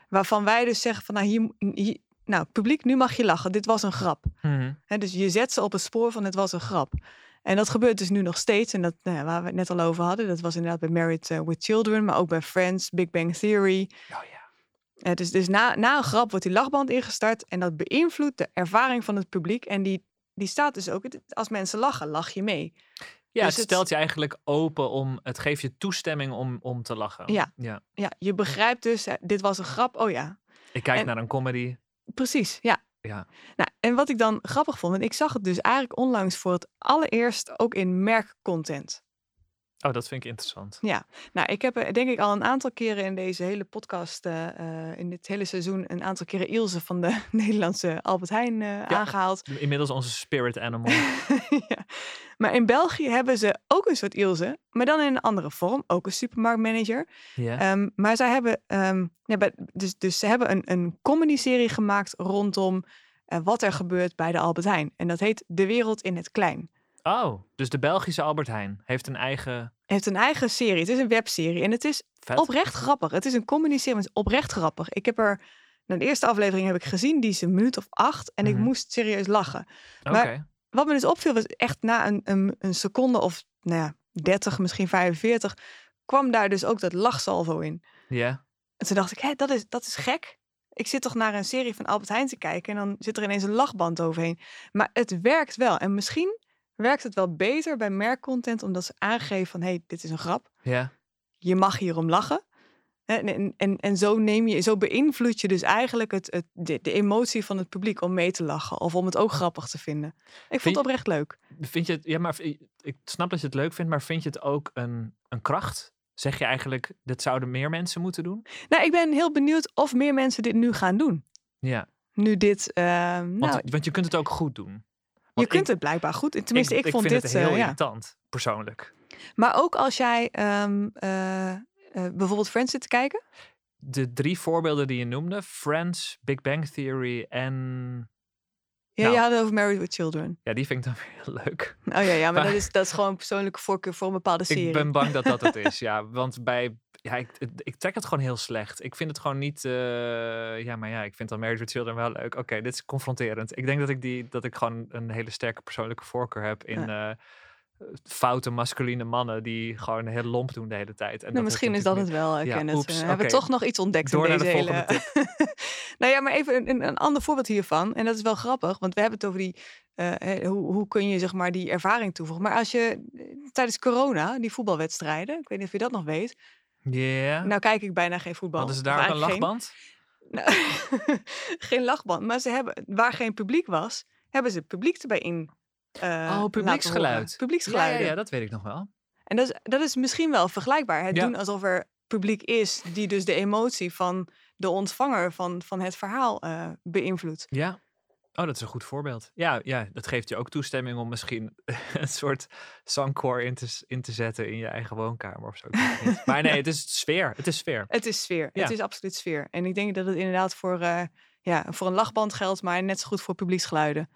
waarvan wij dus zeggen van nou hier, hier nou publiek nu mag je lachen dit was een grap Mhm. Hè, dus je zet ze op het spoor van het was een grap en dat gebeurt dus nu nog steeds en dat nou ja, waar we het net al over hadden dat was inderdaad bij Married eh, with Children maar ook bij Friends Big Bang Theory Oh ja. Eh, dus dus na, na een grap wordt die lachband ingestart en dat beïnvloedt de ervaring van het publiek en die die staat dus ook als mensen lachen lach je mee Ja, Dus het stelt je eigenlijk open om, het geeft je toestemming om, om te lachen. Ja. ja. ja je begrijpt dus hè, dit was een grap oh ja Ik kijk En- naar een comedy. Precies, ja. Ja. Nou, en wat ik dan grappig vond, want ik zag het dus eigenlijk onlangs voor het allereerst ook in merkcontent. Oh, dat vind ik interessant. Nou, ik heb denk ik al een aantal keren in deze hele podcast, eh, eh, in dit hele seizoen, een aantal keren Ilse van de Nederlandse Albert Heijn eh, aangehaald. Inmiddels onze spirit animal. ja. Maar in België hebben ze ook een soort Ilse, maar dan in een andere vorm. Ook een supermarktmanager. Ja. Ehm, maar zij hebben, ja, bij- dus, dus ze hebben een, een comedy-serie gemaakt rondom wat er gebeurt bij de Albert Heijn. En dat heet De Wereld in het Klein. Oh, dus de Belgische Albert Heijn heeft een eigen heeft een eigen serie. Het is een webserie. En het is vet. oprecht grappig. Het is een het is oprecht grappig. Ik heb er, nou, de eerste aflevering heb ik gezien, die is een minuut of acht. En ik Mhm. moest serieus lachen. Oké. maar- Wat me dus opviel, was echt na een, een, een seconde of nou ja, 30, misschien 45, kwam daar dus ook dat lachsalvo in. Ja. En toen dacht ik, hé, dat is, dat is gek. Ik zit toch naar een serie van Albert Heijn te kijken en dan zit er ineens een lachband overheen. Maar het werkt wel. En misschien werkt het wel beter bij merkcontent, omdat ze aangeven van, hé, hey, dit is een grap. Ja. Je mag hierom lachen. En, en, en, en zo, neem je, zo beïnvloed je dus eigenlijk het, het, de, de emotie van het publiek om mee te lachen. Of om het ook grappig te vinden. Ik vond je- het oprecht leuk. Vind je het, ja, maar ik snap dat je het leuk vindt, maar vind je het ook een, een kracht? Zeg je eigenlijk, dit zouden meer mensen moeten doen? Nou, ik ben heel benieuwd of meer mensen dit nu gaan doen. Ja, Nu dit, eh, want, nou, want je kunt het ook goed doen. Je kunt ik- het blijkbaar goed. Tenminste, ik, vond vind dit, het heel eh, ja. irritant, persoonlijk. Maar ook als jij ehm, eh, eh, bijvoorbeeld Friends zit te kijken. De drie voorbeelden die je noemde, Friends, Big Bang Theory en... Ja, Nou. je had het over Married with Children. Ja, die vind ik dan weer heel leuk. Oh ja, ja maar Maar- dat is, dat is gewoon een persoonlijke voorkeur voor een bepaalde serie. Ik ben bang dat dat het is, ja. Want bij... Ja, ik, ik trek het gewoon heel slecht. Ik vind het gewoon niet... eh, ja, maar ja, ik vind dan Married with Children wel leuk. Oké, dit is confronterend. Ik denk dat ik, die, dat ik gewoon een hele sterke persoonlijke voorkeur heb in... eh, foute masculine mannen die gewoon heel lomp doen de hele tijd. En Nou, dat misschien is dat het wel, Ja, Kenneth. oeps, we hebben toch nog iets ontdekt Door in naar deze de hele... volgende nou ja, maar even een, een, een ander voorbeeld hiervan. En dat is wel grappig, want we hebben het over die... eh, hoe, hoe kun je zeg maar die ervaring toevoegen. Maar als je tijdens corona, die voetbalwedstrijden... Ik weet niet of je dat nog weet. Ja. Nou kijk ik bijna geen voetbal. Hadden ze daar ook een eigenlijk geen. lachband? Nou, geen lachband. Maar ze hebben, waar geen publiek was, hebben ze publiek erbij in. eh, laten horen. publieksgeluid. Ja, Publieksgeluiden. ja, ja, dat weet ik nog wel. En dat is, dat is misschien wel vergelijkbaar. Het Ja. doen alsof er publiek is die dus de emotie van de ontvanger van, van het verhaal eh, beïnvloedt. Ja. Oh, dat is een goed voorbeeld. Ja, ja, dat geeft je ook toestemming om misschien een soort zangkoor in te, in te zetten in je eigen woonkamer of zo. Maar nee, het is sfeer. Het is sfeer. Het is sfeer. Ja. Het is absoluut sfeer. En ik denk dat het inderdaad voor, eh, ja, voor een lachband geldt, maar net zo goed voor publieksgeluiden.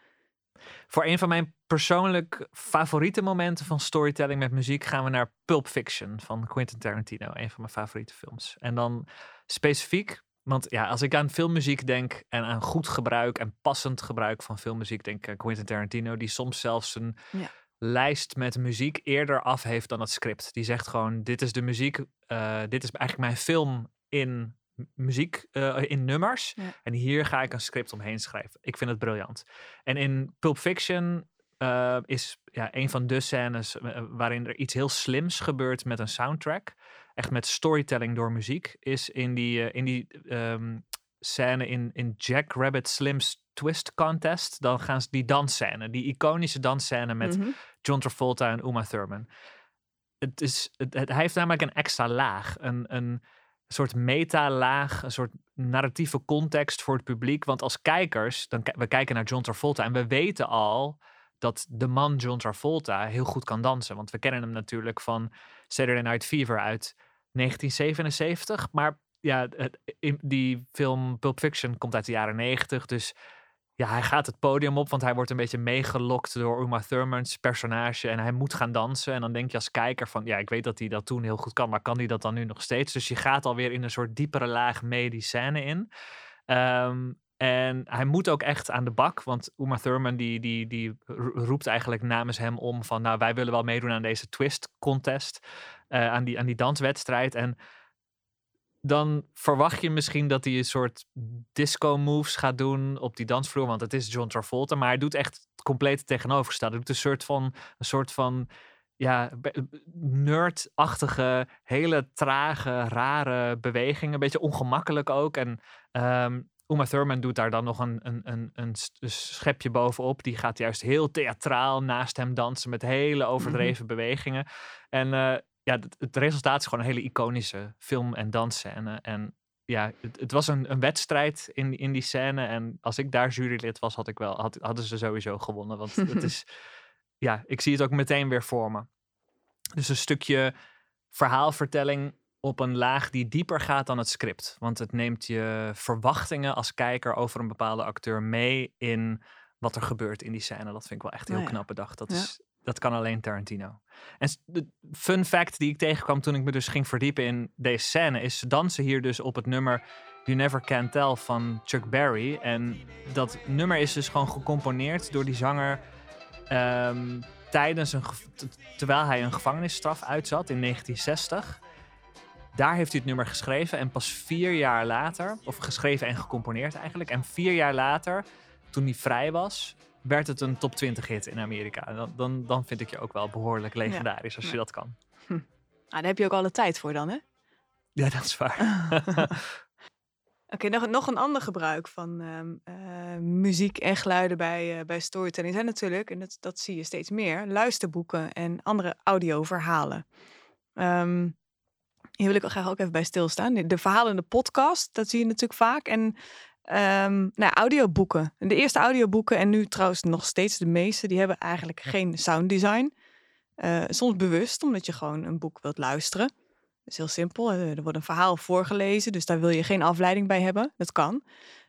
Voor een van mijn persoonlijk favoriete momenten van storytelling met muziek gaan we naar Pulp Fiction van Quentin Tarantino. Een van mijn favoriete films. En dan specifiek, want ja, als ik aan filmmuziek denk en aan goed gebruik en passend gebruik van filmmuziek, denk ik aan Quentin Tarantino, die soms zelfs een Ja. lijst met muziek eerder af heeft dan het script. Die zegt gewoon, dit is de muziek, eh, dit is eigenlijk mijn film in muziek, eh, in nummers. Ja. En hier ga ik een script omheen schrijven. Ik vind het briljant. En in Pulp Fiction eh, is ja, een van de scènes waarin er iets heel slims gebeurt met een soundtrack. Echt met storytelling door muziek. Is in die, eh, in die ehm, scène in, in Jack Rabbit Slim's Twist Contest. Dan gaan ze die dansscène, die iconische dansscène met Mhm. John Travolta en Uma Thurman. Het is, het, het- hij heeft namelijk een extra laag. Een, een soort meta-laag, een soort narratieve context voor het publiek. Want als kijkers, dan, we kijken naar John Travolta en we weten al dat de man John Travolta heel goed kan dansen. Want we kennen hem natuurlijk van Saturday Night Fever uit 1977. Maar ja, die film Pulp Fiction komt uit de jaren 90. Dus ja, hij gaat het podium op, want hij wordt een beetje meegelokt door Uma Thurman's personage. En hij moet gaan dansen. En dan denk je als kijker van, ja, ik weet dat hij dat toen heel goed kan, maar kan hij dat dan nu nog steeds? Dus je gaat alweer in een soort diepere laag mee die scène in. Ehm, en hij moet ook echt aan de bak, want Uma Thurman die, die, die ro- roept eigenlijk namens hem om van, nou, wij willen wel meedoen aan deze twist contest, eh, aan, die, aan die danswedstrijd. En dan verwacht je misschien dat hij een soort disco moves gaat doen op die dansvloer, want het is John Travolta, maar hij doet echt het complete tegenovergestelde. Hij doet een soort van, een soort van ja, nerdachtige, hele trage, rare bewegingen, een beetje ongemakkelijk ook. En ehm Uma Thurman doet daar dan nog een, een, een, een schepje bovenop. Die gaat juist heel theatraal naast hem dansen met hele overdreven bewegingen. En eh, ja, het, het resultaat is gewoon een hele iconische film- en dansscène. En ja, het, het was een, een wedstrijd in, in die scène. En als ik daar jurylid was, had ik wel, had, hadden ze sowieso gewonnen. Want het is, ja, ik zie het ook meteen weer voor me. Dus een stukje verhaalvertelling op een laag die dieper gaat dan het script. Want het neemt je verwachtingen als kijker over een bepaalde acteur mee in wat er gebeurt in die scène. Dat vind ik wel echt heel Nou ja. knap bedacht. Dat, Ja. is, dat kan alleen Tarantino. En de fun fact die ik tegenkwam toen ik me dus ging verdiepen in deze scène... is ze dansen hier dus op het nummer You Never Can Tell van Chuck Berry. En dat nummer is dus gewoon gecomponeerd door die zanger... ehm, tijdens een terwijl hij een gevangenisstraf uitzat in 1960. Daar heeft hij het nummer geschreven en pas vier jaar later, of geschreven en gecomponeerd eigenlijk, en vier jaar later, toen hij vrij was, werd het een top 20 hit in Amerika. Dan, dan, dan vind ik je ook wel behoorlijk legendarisch als je Ja. dat kan. Ah, daar heb je ook alle tijd voor dan, hè? Ja, dat is waar. Oké, nog, nog een ander gebruik van ehm, eh, muziek en geluiden bij, eh, bij storytelling zijn natuurlijk, en dat, dat zie je steeds meer, luisterboeken en andere audioverhalen. Ehm hier wil ik graag ook even bij stilstaan. De, de verhalende podcast, dat zie je natuurlijk vaak. En ehm nou, audioboeken. De eerste audioboeken en nu trouwens nog steeds de meeste, die hebben eigenlijk geen sounddesign. Eh, soms bewust, omdat je gewoon een boek wilt luisteren. Dat is heel simpel. Eh, Er wordt een verhaal voorgelezen, dus daar wil je geen afleiding bij hebben. Dat kan.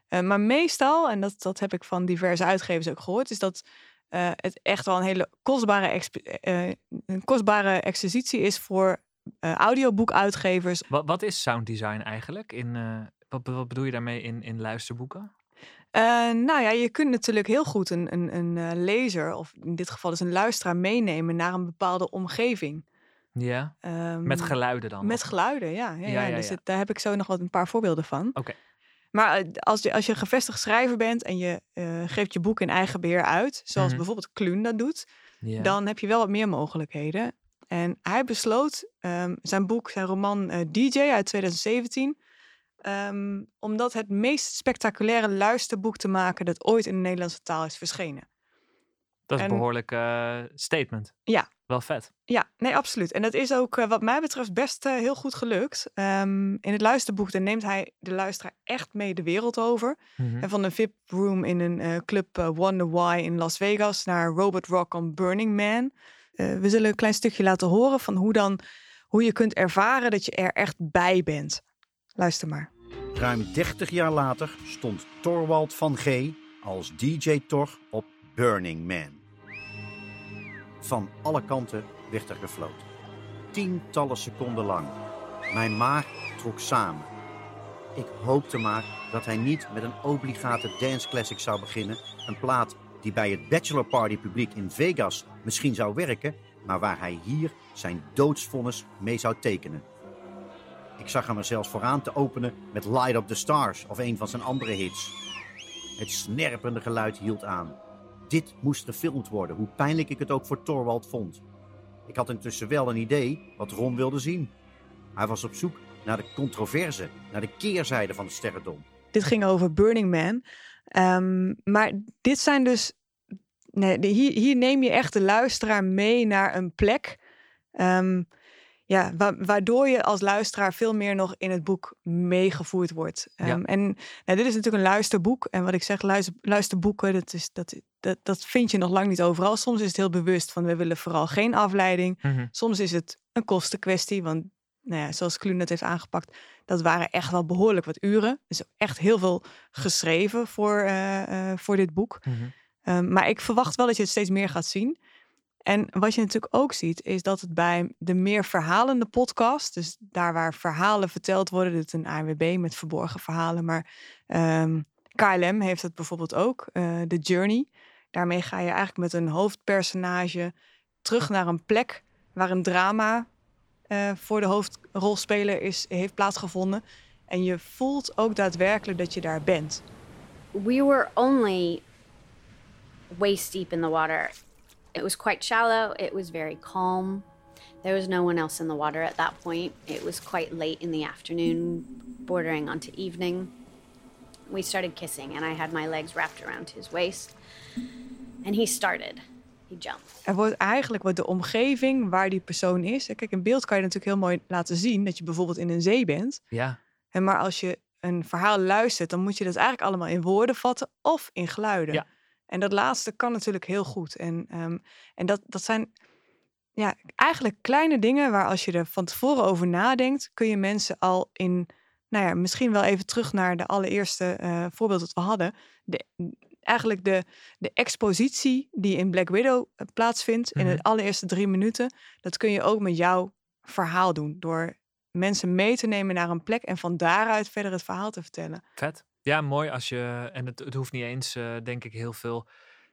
Eh, maar meestal, en dat, dat heb ik van diverse uitgevers ook gehoord, is dat het echt wel een hele kostbare, een kostbare exercitie is voor audioboekuitgevers. wat, wat is sound design eigenlijk? In, wat, be- wat bedoel je daarmee in, in luisterboeken? Eh, nou ja, je kunt natuurlijk heel goed een, een, een eh, lezer, of in dit geval dus een luisteraar, meenemen naar een bepaalde omgeving. Ja, Ehm, met geluiden dan? Met of- geluiden, ja. ja, Ja, ja, ja, dus het- daar heb ik zo nog wat een paar voorbeelden van. Oké. Maar eh, als je, als je een gevestigd schrijver bent en je geeft je boek in eigen beheer uit, zoals Mhm. bijvoorbeeld Kluun dat doet, dan heb je wel wat meer mogelijkheden. En hij besloot ehm, zijn boek, zijn roman DJ uit 2017, ehm, om dat het meest spectaculaire luisterboek te maken dat ooit in de Nederlandse taal is verschenen. dat is een en- behoorlijk eh, statement. Ja. Wel vet. Ja, nee, absoluut. En dat is ook eh, wat mij betreft best eh, heel goed gelukt. Ehm, in het luisterboek dan neemt hij de luisteraar echt mee de wereld over. Mhm. En van een VIP-room in een club Wonder Why in Las Vegas naar Robot Rock on Burning Man. We zullen een klein stukje laten horen van hoe, dan, hoe je kunt ervaren dat je er echt bij bent. Luister maar. Ruim 30 jaar later stond Torwald van G als DJ Tor op Burning Man. Van alle kanten werd er gefloten. Tientallen seconden lang. Mijn maag trok samen. Ik hoopte maar dat hij niet met een obligate dance classic zou beginnen. Een plaat die bij het bachelor party publiek in Vegas misschien zou werken, maar waar hij hier zijn doodsvonnis mee zou tekenen. Ik zag hem er zelfs vooraan te openen met Light Up the Stars of een van zijn andere hits. Het snerpende geluid hield aan. Dit moest gefilmd worden, hoe pijnlijk ik het ook voor Torwald vond. Ik had intussen wel een idee wat Ron wilde zien. Hij was op zoek naar de controverse, naar de keerzijde van de sterrendom. Dit ging over Burning Man. Ehm, maar dit zijn dus. Nee, hier, hier neem je echt de luisteraar mee naar een plek. ehm, ja, wa- waardoor je als luisteraar veel meer nog in het boek meegevoerd wordt. Ja. Ehm, En nou, dit is natuurlijk een luisterboek. En wat ik zeg, luister, luisterboeken, dat, is, dat, dat, dat vind je nog lang niet overal. Soms is het heel bewust van we willen vooral geen afleiding. Mhm. Soms is het een kostenkwestie, want nou ja, zoals Kluun het heeft aangepakt, dat waren echt wel behoorlijk wat uren. Is ook echt heel veel geschreven voor, eh, eh, voor dit boek. Mhm. Ehm, maar ik verwacht wel dat je het steeds meer gaat zien. En wat je natuurlijk ook ziet, is dat het bij de meer verhalende podcast, dus daar waar verhalen verteld worden, dit een ANWB met verborgen verhalen, maar ehm, KLM heeft het bijvoorbeeld ook, eh The Journey. Daarmee ga je eigenlijk met een hoofdpersonage terug naar een plek waar een drama eh, voor de hoofdrolspeler is, heeft plaatsgevonden. En je voelt ook daadwerkelijk dat je daar bent. we were only waist deep in the water. It was quite shallow, it was very calm. There was no one else in the water at that point. It was quite late in the afternoon, bordering onto evening. We started kissing, and I had my legs wrapped around his waist. And he started. he jumped. Er wordt eigenlijk wordt de omgeving waar die persoon is. Kijk, in beeld kan je natuurlijk heel mooi laten zien dat je bijvoorbeeld in een zee bent. Ja, En maar als je een verhaal luistert, dan moet je dat eigenlijk allemaal in woorden vatten of in geluiden. Ja. En dat laatste kan natuurlijk heel goed. En, ehm, en dat, dat zijn ja, eigenlijk kleine dingen waar als je er van tevoren over nadenkt, kun je mensen al in, nou ja, misschien wel even terug naar de allereerste eh, voorbeeld dat we hadden. De, eigenlijk de, de expositie die in Black Widow eh, plaatsvindt in Mhm. de allereerste drie minuten, dat kun je ook met jouw verhaal doen. Door mensen mee te nemen naar een plek en van daaruit verder het verhaal te vertellen. vet. Ja, mooi als je. En het, het hoeft niet eens, eh, denk ik, heel veel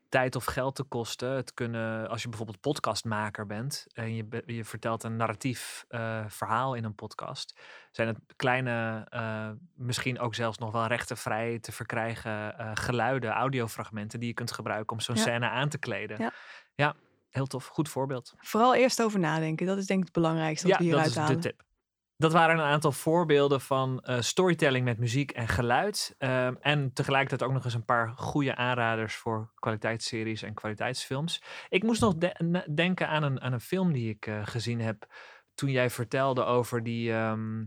tijd of geld te kosten. Het kunnen, als je bijvoorbeeld podcastmaker bent en je, je vertelt een narratief eh, verhaal in een podcast, zijn het kleine, eh, misschien ook zelfs nog wel rechtenvrij te verkrijgen geluiden, audiofragmenten die je kunt gebruiken om zo'n Ja. scène aan te kleden. Ja. ja, heel tof. Goed voorbeeld. Vooral eerst over nadenken. Dat is denk ik het belangrijkste wat Ja, we dat hieruit is halen. de tip. Dat waren een aantal voorbeelden van eh, storytelling met muziek en geluid. Ehm, en tegelijkertijd ook nog eens een paar goede aanraders voor kwaliteitsseries en kwaliteitsfilms. Ik moest nog de- denken aan een, aan een film die ik eh, gezien heb toen jij vertelde over die, ehm,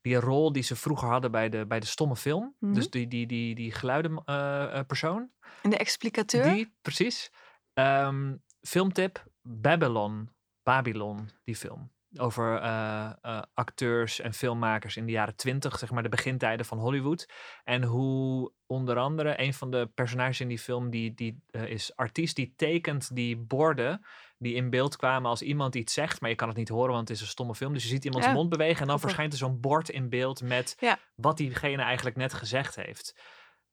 die rol die ze vroeger hadden bij de, bij de stomme film. Mhm. Dus die, die, die, die geluidenpersoon. En de explicateur? Die, precies. Ehm, filmtip, Babylon. Babylon, die film. Over eh, eh, acteurs en filmmakers in de jaren twintig, zeg maar de begintijden van Hollywood. En hoe onder andere een van de personages in die film, die, die eh, is artiest, die tekent die borden die in beeld kwamen als iemand iets zegt, maar je kan het niet horen, want het is een stomme film. Dus je ziet iemands Ja, mond bewegen en dan verschijnt er zo'n bord in beeld met Ja. wat diegene eigenlijk net gezegd heeft.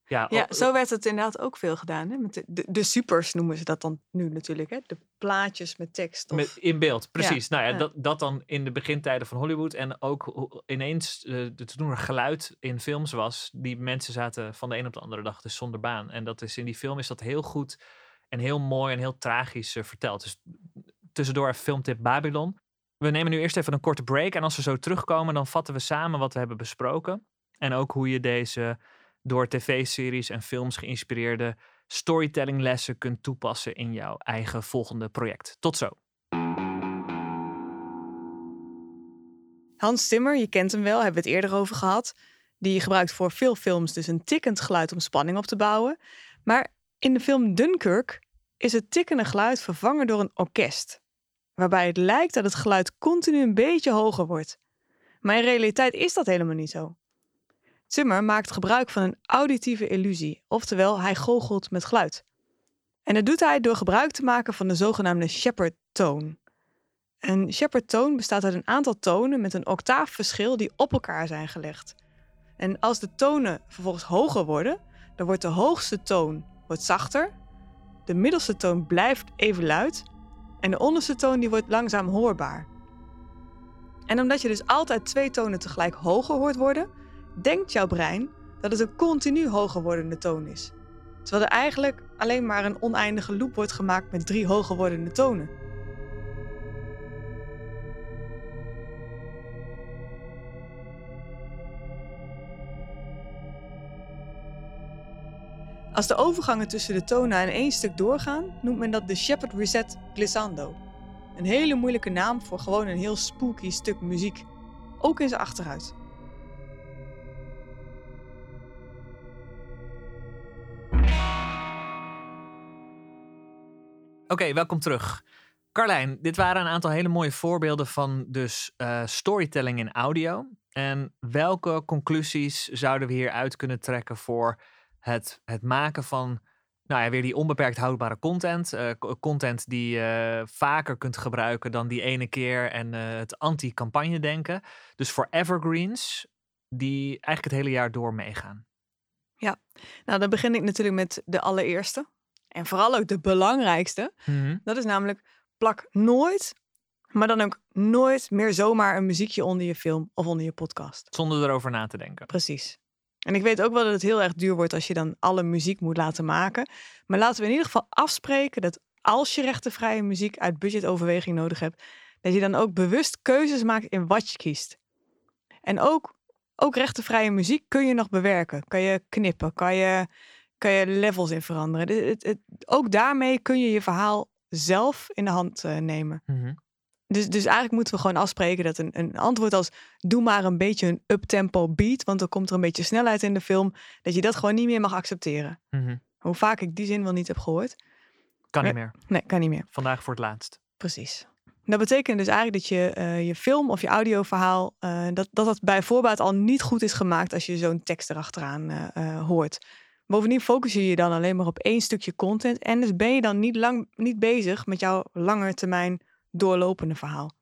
Ja, zo werd het inderdaad ook veel gedaan. Hè? Met de, de, de supers noemen ze dat dan nu natuurlijk. Hè? De plaatjes met tekst. Of... Met, in beeld, precies. nou ja, ja. Dat, dat dan in de begintijden van Hollywood. En ook ineens, eh, de toen er geluid in films was, die mensen zaten van de een op de andere dag dus zonder baan. En dat is in die film is dat heel goed en heel mooi en heel tragisch eh, verteld. Dus tussendoor even filmtip Babylon. We nemen nu eerst even een korte break. En als we zo terugkomen, dan vatten we samen wat we hebben besproken. En ook hoe je deze door tv-series en films geïnspireerde storytellinglessen kunt toepassen in jouw eigen volgende project. Tot zo. Hans Zimmer, je kent hem wel, hebben we het eerder over gehad. Die gebruikt voor veel films dus een tikkend geluid om spanning op te bouwen. Maar in de film Dunkirk is het tikkende geluid vervangen door een orkest. Waarbij het lijkt dat het geluid continu een beetje hoger wordt. Maar in realiteit is dat helemaal niet zo. Zimmer maakt gebruik van een auditieve illusie, oftewel hij goochelt met geluid. En dat doet hij door gebruik te maken van de zogenaamde Shepard tone. Een Shepard toon bestaat uit een aantal tonen met een octaafverschil die op elkaar zijn gelegd. En als de tonen vervolgens hoger worden, dan wordt de hoogste toon wordt zachter, de middelste toon blijft even luid en de onderste toon die wordt langzaam hoorbaar. En omdat je dus altijd twee tonen tegelijk hoger hoort worden, denkt jouw brein dat het een continu hoger wordende toon is. Terwijl er eigenlijk alleen maar een oneindige loop wordt gemaakt met drie hoger wordende tonen. Als de overgangen tussen de tonen aan één stuk doorgaan, noemt men dat de Shepard Reset Glissando. Een hele moeilijke naam voor gewoon een heel spooky stuk muziek. Ook in zijn achteruit. Oké, welkom terug. Carlijn, dit waren een aantal hele mooie voorbeelden van dus eh, storytelling in audio. En welke conclusies zouden we hieruit kunnen trekken voor het, het maken van, nou ja, weer die onbeperkt houdbare content. eh, co- content die je vaker kunt gebruiken dan die ene keer en eh, het anti-campagne denken. Dus voor evergreens die eigenlijk het hele jaar door meegaan. Nou, dan begin ik natuurlijk met de allereerste. En vooral ook de belangrijkste. Dat is namelijk plak nooit, maar dan ook nooit meer zomaar een muziekje onder je film of onder je podcast. Zonder erover na te denken. Precies. En ik weet ook wel dat het heel erg duur wordt als je dan alle muziek moet laten maken. Maar laten we in ieder geval afspreken dat als je rechtenvrije muziek uit budgetoverweging nodig hebt, dat je dan ook bewust keuzes maakt in wat je kiest. En ook, ook rechtenvrije muziek kun je nog bewerken. Kan je knippen, kan je, kan je levels in veranderen. Het- het- ook daarmee kun je je verhaal zelf in de hand eh, nemen. Mhm. Dus, dus eigenlijk moeten we gewoon afspreken dat een, een antwoord als doe maar een beetje een uptempo beat, want dan komt er een beetje snelheid in de film, dat je dat gewoon niet meer mag accepteren. Mhm. Hoe vaak ik die zin wel niet heb gehoord. Kan niet meer. Nee, kan niet meer. Vandaag voor het laatst. Precies. Dat betekent dus eigenlijk dat je eh, je film of je audioverhaal, eh, dat, dat dat bij voorbaat al niet goed is gemaakt als je zo'n tekst erachteraan eh, hoort. Bovendien focus je je dan alleen maar op één stukje content en dus ben je dan niet, lang, niet bezig met jouw langer termijn doorlopende verhaal.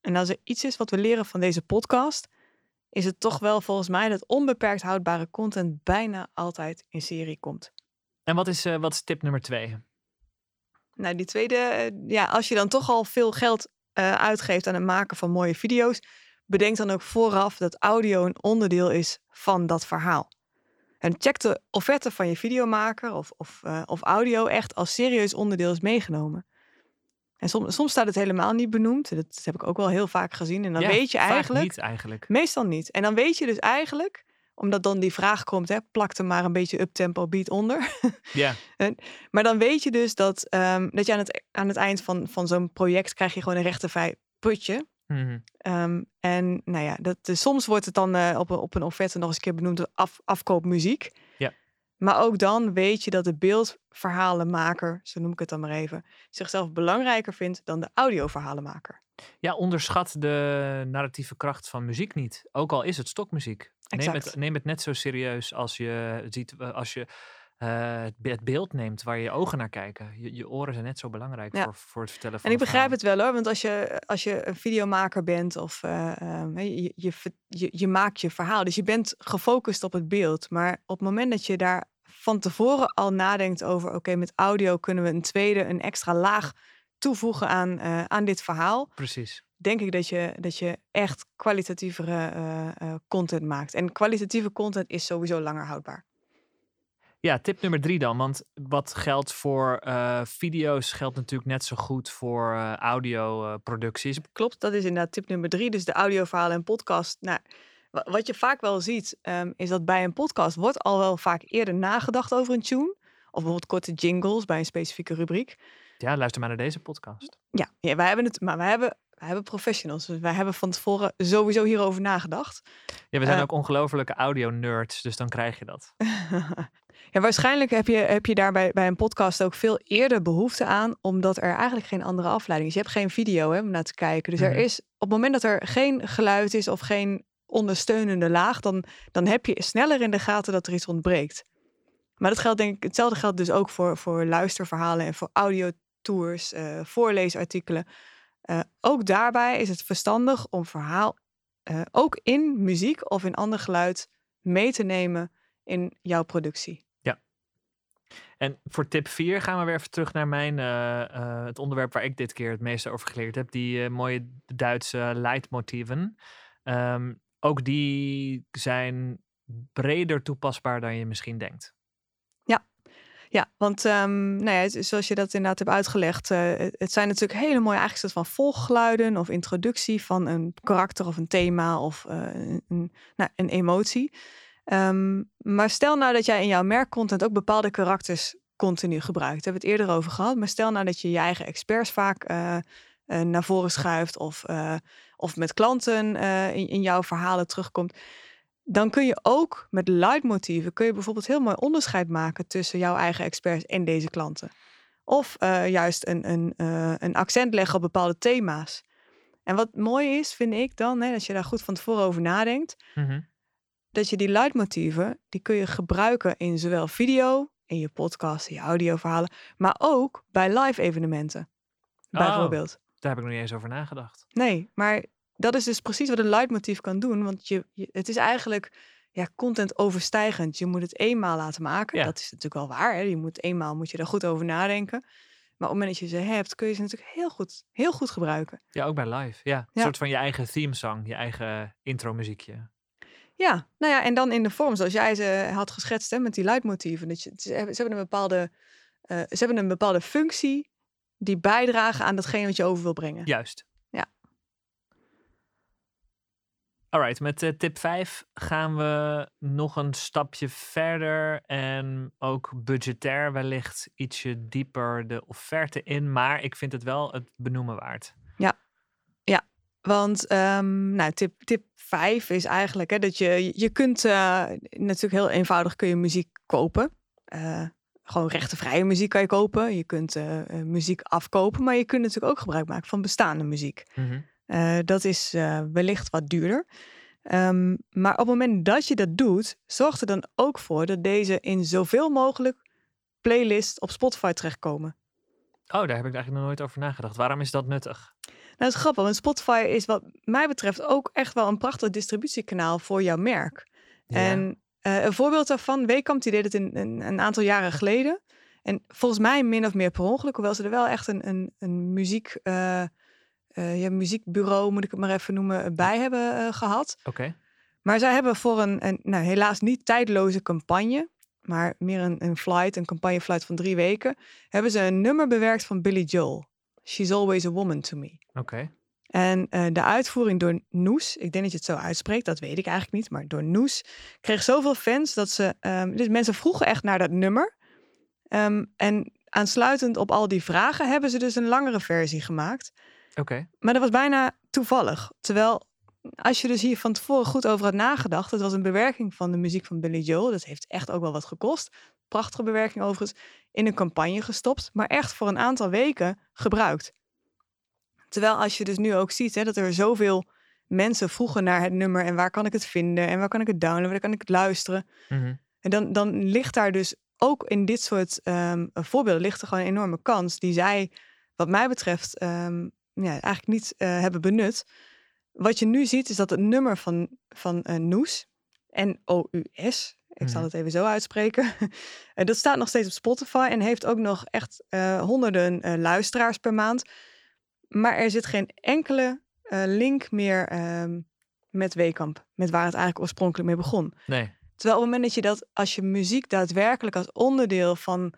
En als er iets is wat we leren van deze podcast, is het toch wel volgens mij dat onbeperkt houdbare content bijna altijd in serie komt. En wat is, eh, wat is tip nummer twee? Nou, die tweede, eh, ja, als je dan toch al veel geld eh, uitgeeft aan het maken van mooie video's, bedenk dan ook vooraf dat audio een onderdeel is van dat verhaal. En check de offerte van je videomaker of, of, eh, of audio echt als serieus onderdeel is meegenomen. En soms, soms staat het helemaal niet benoemd. Dat heb ik ook wel heel vaak gezien. En dan Ja, weet je eigenlijk. niet eigenlijk. Meestal niet. En dan weet je dus eigenlijk, omdat dan die vraag komt, hè, plak er maar een beetje uptempo beat onder. Ja, Maar dan weet je dus dat, ehm, dat je aan het, aan het eind van, van zo'n project krijg je gewoon een rechtervrij putje. Mhm. Ehm, en nou ja, dat, dus soms wordt het dan eh, op, een, op een offerte nog eens een keer benoemd af, afkoopmuziek. Ja. Maar ook dan weet je dat de beeldverhalenmaker, zo noem ik het dan maar even, zichzelf belangrijker vindt dan de audioverhalenmaker. ja, onderschat de narratieve kracht van muziek niet. Ook al is het stokmuziek. Neem het, neem het net zo serieus als je ziet, eh, als je eh, het be- het beeld neemt waar je ogen naar kijken. Je, je oren zijn net zo belangrijk Ja. voor, voor het vertellen van En ik begrijp het wel hoor, want als je, als je een videomaker bent of eh, ehm, je, je, je, je maakt je verhaal, dus je bent gefocust op het beeld. Maar op het moment dat je daar van tevoren al nadenkt over, oké, met audio kunnen we een tweede, een extra laag toevoegen aan, eh, aan dit verhaal, Precies. denk ik dat je, dat je echt kwalitatievere content maakt. En kwalitatieve content is sowieso langer houdbaar. Ja, tip nummer drie dan. Want wat geldt voor eh, video's, geldt natuurlijk net zo goed voor eh audioproducties. Klopt, dat is inderdaad tip nummer drie. Dus de audioverhalen en podcast. Nou, wa- wat je vaak wel ziet, ehm, is dat bij een podcast wordt al wel vaak eerder nagedacht over een tune. Of bijvoorbeeld korte jingles bij een specifieke rubriek. ja, luister maar naar deze podcast. Ja, ja wij hebben het, maar wij hebben, wij hebben professionals. Dus wij hebben van tevoren sowieso hierover nagedacht. Ja, we zijn Eh, ook ongelofelijke audio-nerds, dus dan krijg je dat. ja, waarschijnlijk heb je, heb je daar bij, bij een podcast ook veel eerder behoefte aan, omdat er eigenlijk geen andere afleiding is. Je hebt geen video hè, om naar te kijken. Dus Mhm. er is op het moment dat er geen geluid is of geen ondersteunende laag, dan, dan heb je sneller in de gaten dat er iets ontbreekt. Maar dat geldt denk ik, hetzelfde geldt dus ook voor, voor luisterverhalen en voor audiotours, eh voorleesartikelen. Eh, ook daarbij is het verstandig om verhaal eh, ook in muziek of in ander geluid mee te nemen in jouw productie. En voor tip 4 gaan we weer even terug naar mijn, eh, eh, het onderwerp waar ik dit keer het meeste over geleerd heb. Die eh, mooie Duitse leidmotieven. Ehm, ook die zijn breder toepasbaar dan je misschien denkt. Ja, want ehm, nou ja, zoals je dat inderdaad hebt uitgelegd, het, zijn natuurlijk hele mooie eigenlijk soort van volggeluiden of introductie van een karakter of een thema of een, nou, een emotie. Ehm, maar stel nou dat jij in jouw merkcontent ook bepaalde karakters continu gebruikt. Daar hebben we het eerder over gehad. Maar stel nou dat je je eigen experts vaak eh, eh, naar voren schuift of, eh, of met klanten in, in jouw verhalen terugkomt. Dan kun je ook met leidmotieven kun je bijvoorbeeld heel mooi onderscheid maken tussen jouw eigen experts en deze klanten. Of juist een, een, een accent leggen op bepaalde thema's. En wat mooi is, vind ik dan, hè, als je daar goed van tevoren over nadenkt, Mhm. Dat je die leidmotieven, die kun je gebruiken in zowel video, in je podcast, in je audioverhalen, maar ook bij live evenementen. Oh. Bijvoorbeeld. Daar heb ik nog niet eens over nagedacht. Nee, maar dat is dus precies wat een leidmotief kan doen. Want je, je- het is eigenlijk ja, content overstijgend. Je moet het eenmaal laten maken. Ja. Dat is natuurlijk wel waar. Hè? Je moet eenmaal moet je daar goed over nadenken. Maar op het moment dat je ze hebt, kun je ze natuurlijk heel goed, heel goed gebruiken. Ja, ook bij live. Ja, een soort van je eigen themesong, je eigen intro muziekje. Ja, nou ja, en dan in de vorm zoals jij ze had geschetst hè, met die leidmotieven. Dat je, ze, hebben, een bepaalde, eh, ze hebben een bepaalde functie die bijdragen aan datgene wat je over wil brengen. Juist. Alright, met eh, tip 5 gaan we nog een stapje verder en ook budgetair wellicht ietsje dieper de offerte in. Maar ik vind het wel het benoemen waard. Want ehm, nou, tip, tip 5 is eigenlijk hè, dat je, je kunt eh, natuurlijk heel eenvoudig kun je muziek kopen. Eh, gewoon rechtenvrije muziek kan je kopen. Je kunt eh, muziek afkopen, maar je kunt natuurlijk ook gebruik maken van bestaande muziek. Eh, dat is wellicht wat duurder. Ehm, maar op het moment dat je dat doet, zorg er dan ook voor dat deze in zoveel mogelijk playlists op Spotify terechtkomen. Oh, daar heb ik eigenlijk nog nooit over nagedacht. Waarom is dat nuttig? Nou, dat is grappig, want Spotify is wat mij betreft ook echt wel een prachtig distributiekanaal voor jouw merk. En eh, een voorbeeld daarvan, Weekamp, die deed het in, een, een aantal jaren geleden. En volgens mij min of meer per ongeluk, hoewel ze er wel echt een, een, een muziek, eh, ja, muziekbureau, moet ik het maar even noemen, bij hebben eh, gehad. Oké. Maar zij hebben voor een, een nou, helaas niet tijdloze campagne, maar meer een, een flight, een campagneflight van drie weken, hebben ze een nummer bewerkt van Billy Joel. She's always a woman to me. Oké. En eh, de uitvoering door Noes, ik denk dat je het zo uitspreekt, dat weet ik eigenlijk niet, maar door Noes kreeg zoveel fans dat ze, ehm, dus mensen vroegen echt naar dat nummer. Ehm, en aansluitend op al die vragen hebben ze dus een langere versie gemaakt. Oké. Maar dat was bijna toevallig. Terwijl, als je dus hier van tevoren goed over had nagedacht, het was een bewerking van de muziek van Billy Joel. Dat heeft echt ook wel wat gekost. Prachtige bewerking overigens. In een campagne gestopt, maar echt voor een aantal weken gebruikt. Terwijl als je dus nu ook ziet hè, dat er zoveel mensen vroegen naar het nummer en waar kan ik het vinden en waar kan ik het downloaden, waar kan ik het luisteren. Mhm. En dan, dan ligt daar dus ook in dit soort ehm, voorbeelden ligt er gewoon een enorme kans die zij, wat mij betreft, ehm, ja, eigenlijk niet eh, hebben benut. Wat je nu ziet is dat het nummer van, van eh, Noes, N-O-U-S, ik zal het even zo uitspreken, en dat staat nog steeds op Spotify en heeft ook nog echt eh, honderden eh, luisteraars per maand. Maar er zit geen enkele eh, link meer ehm, met Weekamp, met waar het eigenlijk oorspronkelijk mee begon. Nee. Terwijl op het moment dat je dat, als je muziek daadwerkelijk als onderdeel van,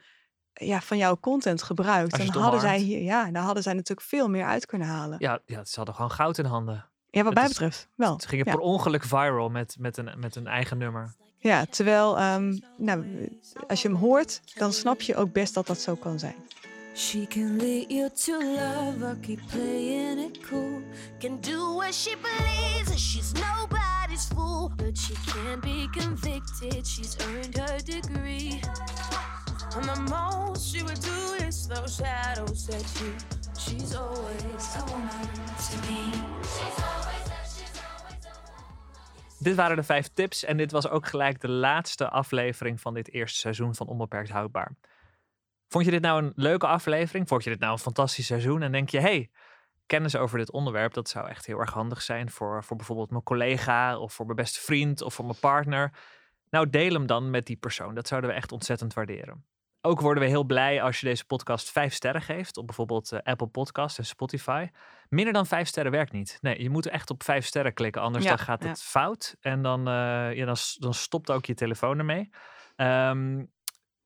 ja, van jouw content gebruikt, dan hadden zij hier, ja, dan hadden zij natuurlijk veel meer uit kunnen halen. Ja, Ja, ja, ze hadden gewoon goud in handen. wat het mij betreft wel. Ze gingen ja. per ongeluk viral met, met, een, met een eigen nummer. Ja, terwijl, ehm, nou, als je hem hoort, dan snap je ook best dat dat zo kan zijn. She can lead you to love or keep playing it cool. Can do what she believes and she's nobody's fool. But she can't be convicted, she's earned her degree. And the most she would do is throw shadows at you. She's always a woman to me. Dit waren de vijf tips en dit was ook gelijk de laatste aflevering van dit eerste seizoen van Onbeperkt Houdbaar. Vond je dit nou een leuke aflevering? Vond je dit nou een fantastisch seizoen? En denk je, hey, kennis over dit onderwerp, dat zou echt heel erg handig zijn voor, voor bijvoorbeeld mijn collega of voor mijn beste vriend of voor mijn partner. Nou, deel hem dan met die persoon. Dat zouden we echt ontzettend waarderen. Ook worden we heel blij als je deze podcast vijf sterren geeft op bijvoorbeeld eh, Apple Podcast en Spotify. Minder dan vijf sterren werkt niet. Nee, je moet echt op vijf sterren klikken, anders Ja, dan gaat ja. het fout. En dan, eh, ja, dan, dan stopt ook je telefoon ermee. Ehm,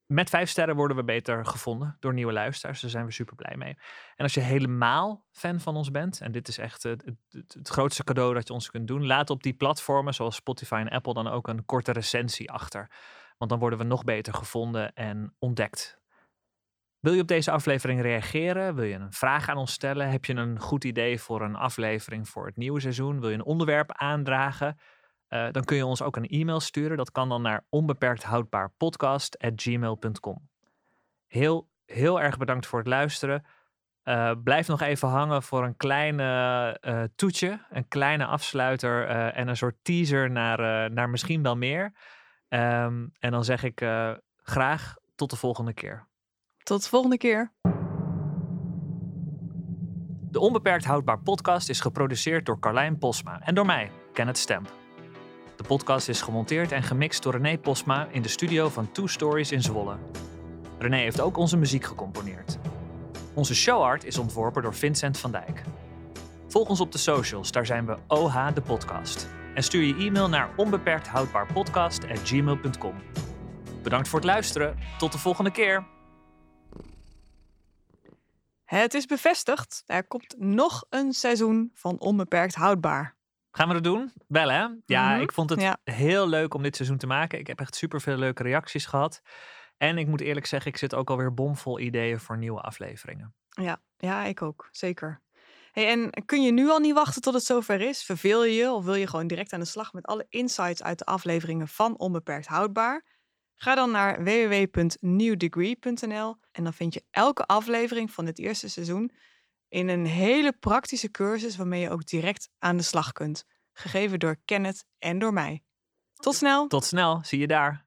met vijf sterren worden we beter gevonden door nieuwe luisteraars. Daar zijn we super blij mee. En als je helemaal fan van ons bent, en dit is echt het, het, het- het grootste cadeau dat je ons kunt doen, laat op die platformen zoals Spotify en Apple dan ook een korte recensie achter. Want dan worden we nog beter gevonden en ontdekt. Wil je op deze aflevering reageren? Wil je een vraag aan ons stellen? Heb je een goed idee voor een aflevering voor het nieuwe seizoen? Wil je een onderwerp aandragen? Eh, dan kun je ons ook een e-mail sturen. Dat kan dan naar onbeperkthoudbaarpodcast.gmail.com. Heel, heel erg bedankt voor het luisteren. Eh, blijf nog even hangen voor een kleine eh, toetje, een kleine afsluiter en een soort teaser naar, naar misschien wel meer. Ehm, en dan zeg ik graag tot de volgende keer. Tot de volgende keer. De Onbeperkt Houdbaar podcast is geproduceerd door Carlijn Posma en door mij, Kenneth Stemp. De podcast is gemonteerd en gemixt door René Posma in de studio van Two Stories in Zwolle. René heeft ook onze muziek gecomponeerd. Onze showart is ontworpen door Vincent van Dijk. Volg ons op de socials, daar zijn we OH de podcast. En stuur je e-mail naar onbeperkthoudbaarpodcast.gmail.com. Bedankt voor het luisteren. Tot de volgende keer. Het is bevestigd. Er komt nog een seizoen van Onbeperkt Houdbaar. Gaan we dat doen? Wel hè? Ja, Mhm, ik vond het ja. heel leuk om dit seizoen te maken. Ik heb echt super veel leuke reacties gehad. En ik moet eerlijk zeggen, ik zit ook alweer bomvol ideeën voor nieuwe afleveringen. Ja, ja, ik ook. Zeker. Hey, en kun je nu al niet wachten tot het zover is? Verveel je je of wil je gewoon direct aan de slag met alle insights uit de afleveringen van Onbeperkt Houdbaar? Ga dan naar www.newdegree.nl en dan vind je elke aflevering van dit eerste seizoen in een hele praktische cursus waarmee je ook direct aan de slag kunt. Gegeven door Kenneth en door mij. Tot snel! Tot snel, zie je daar.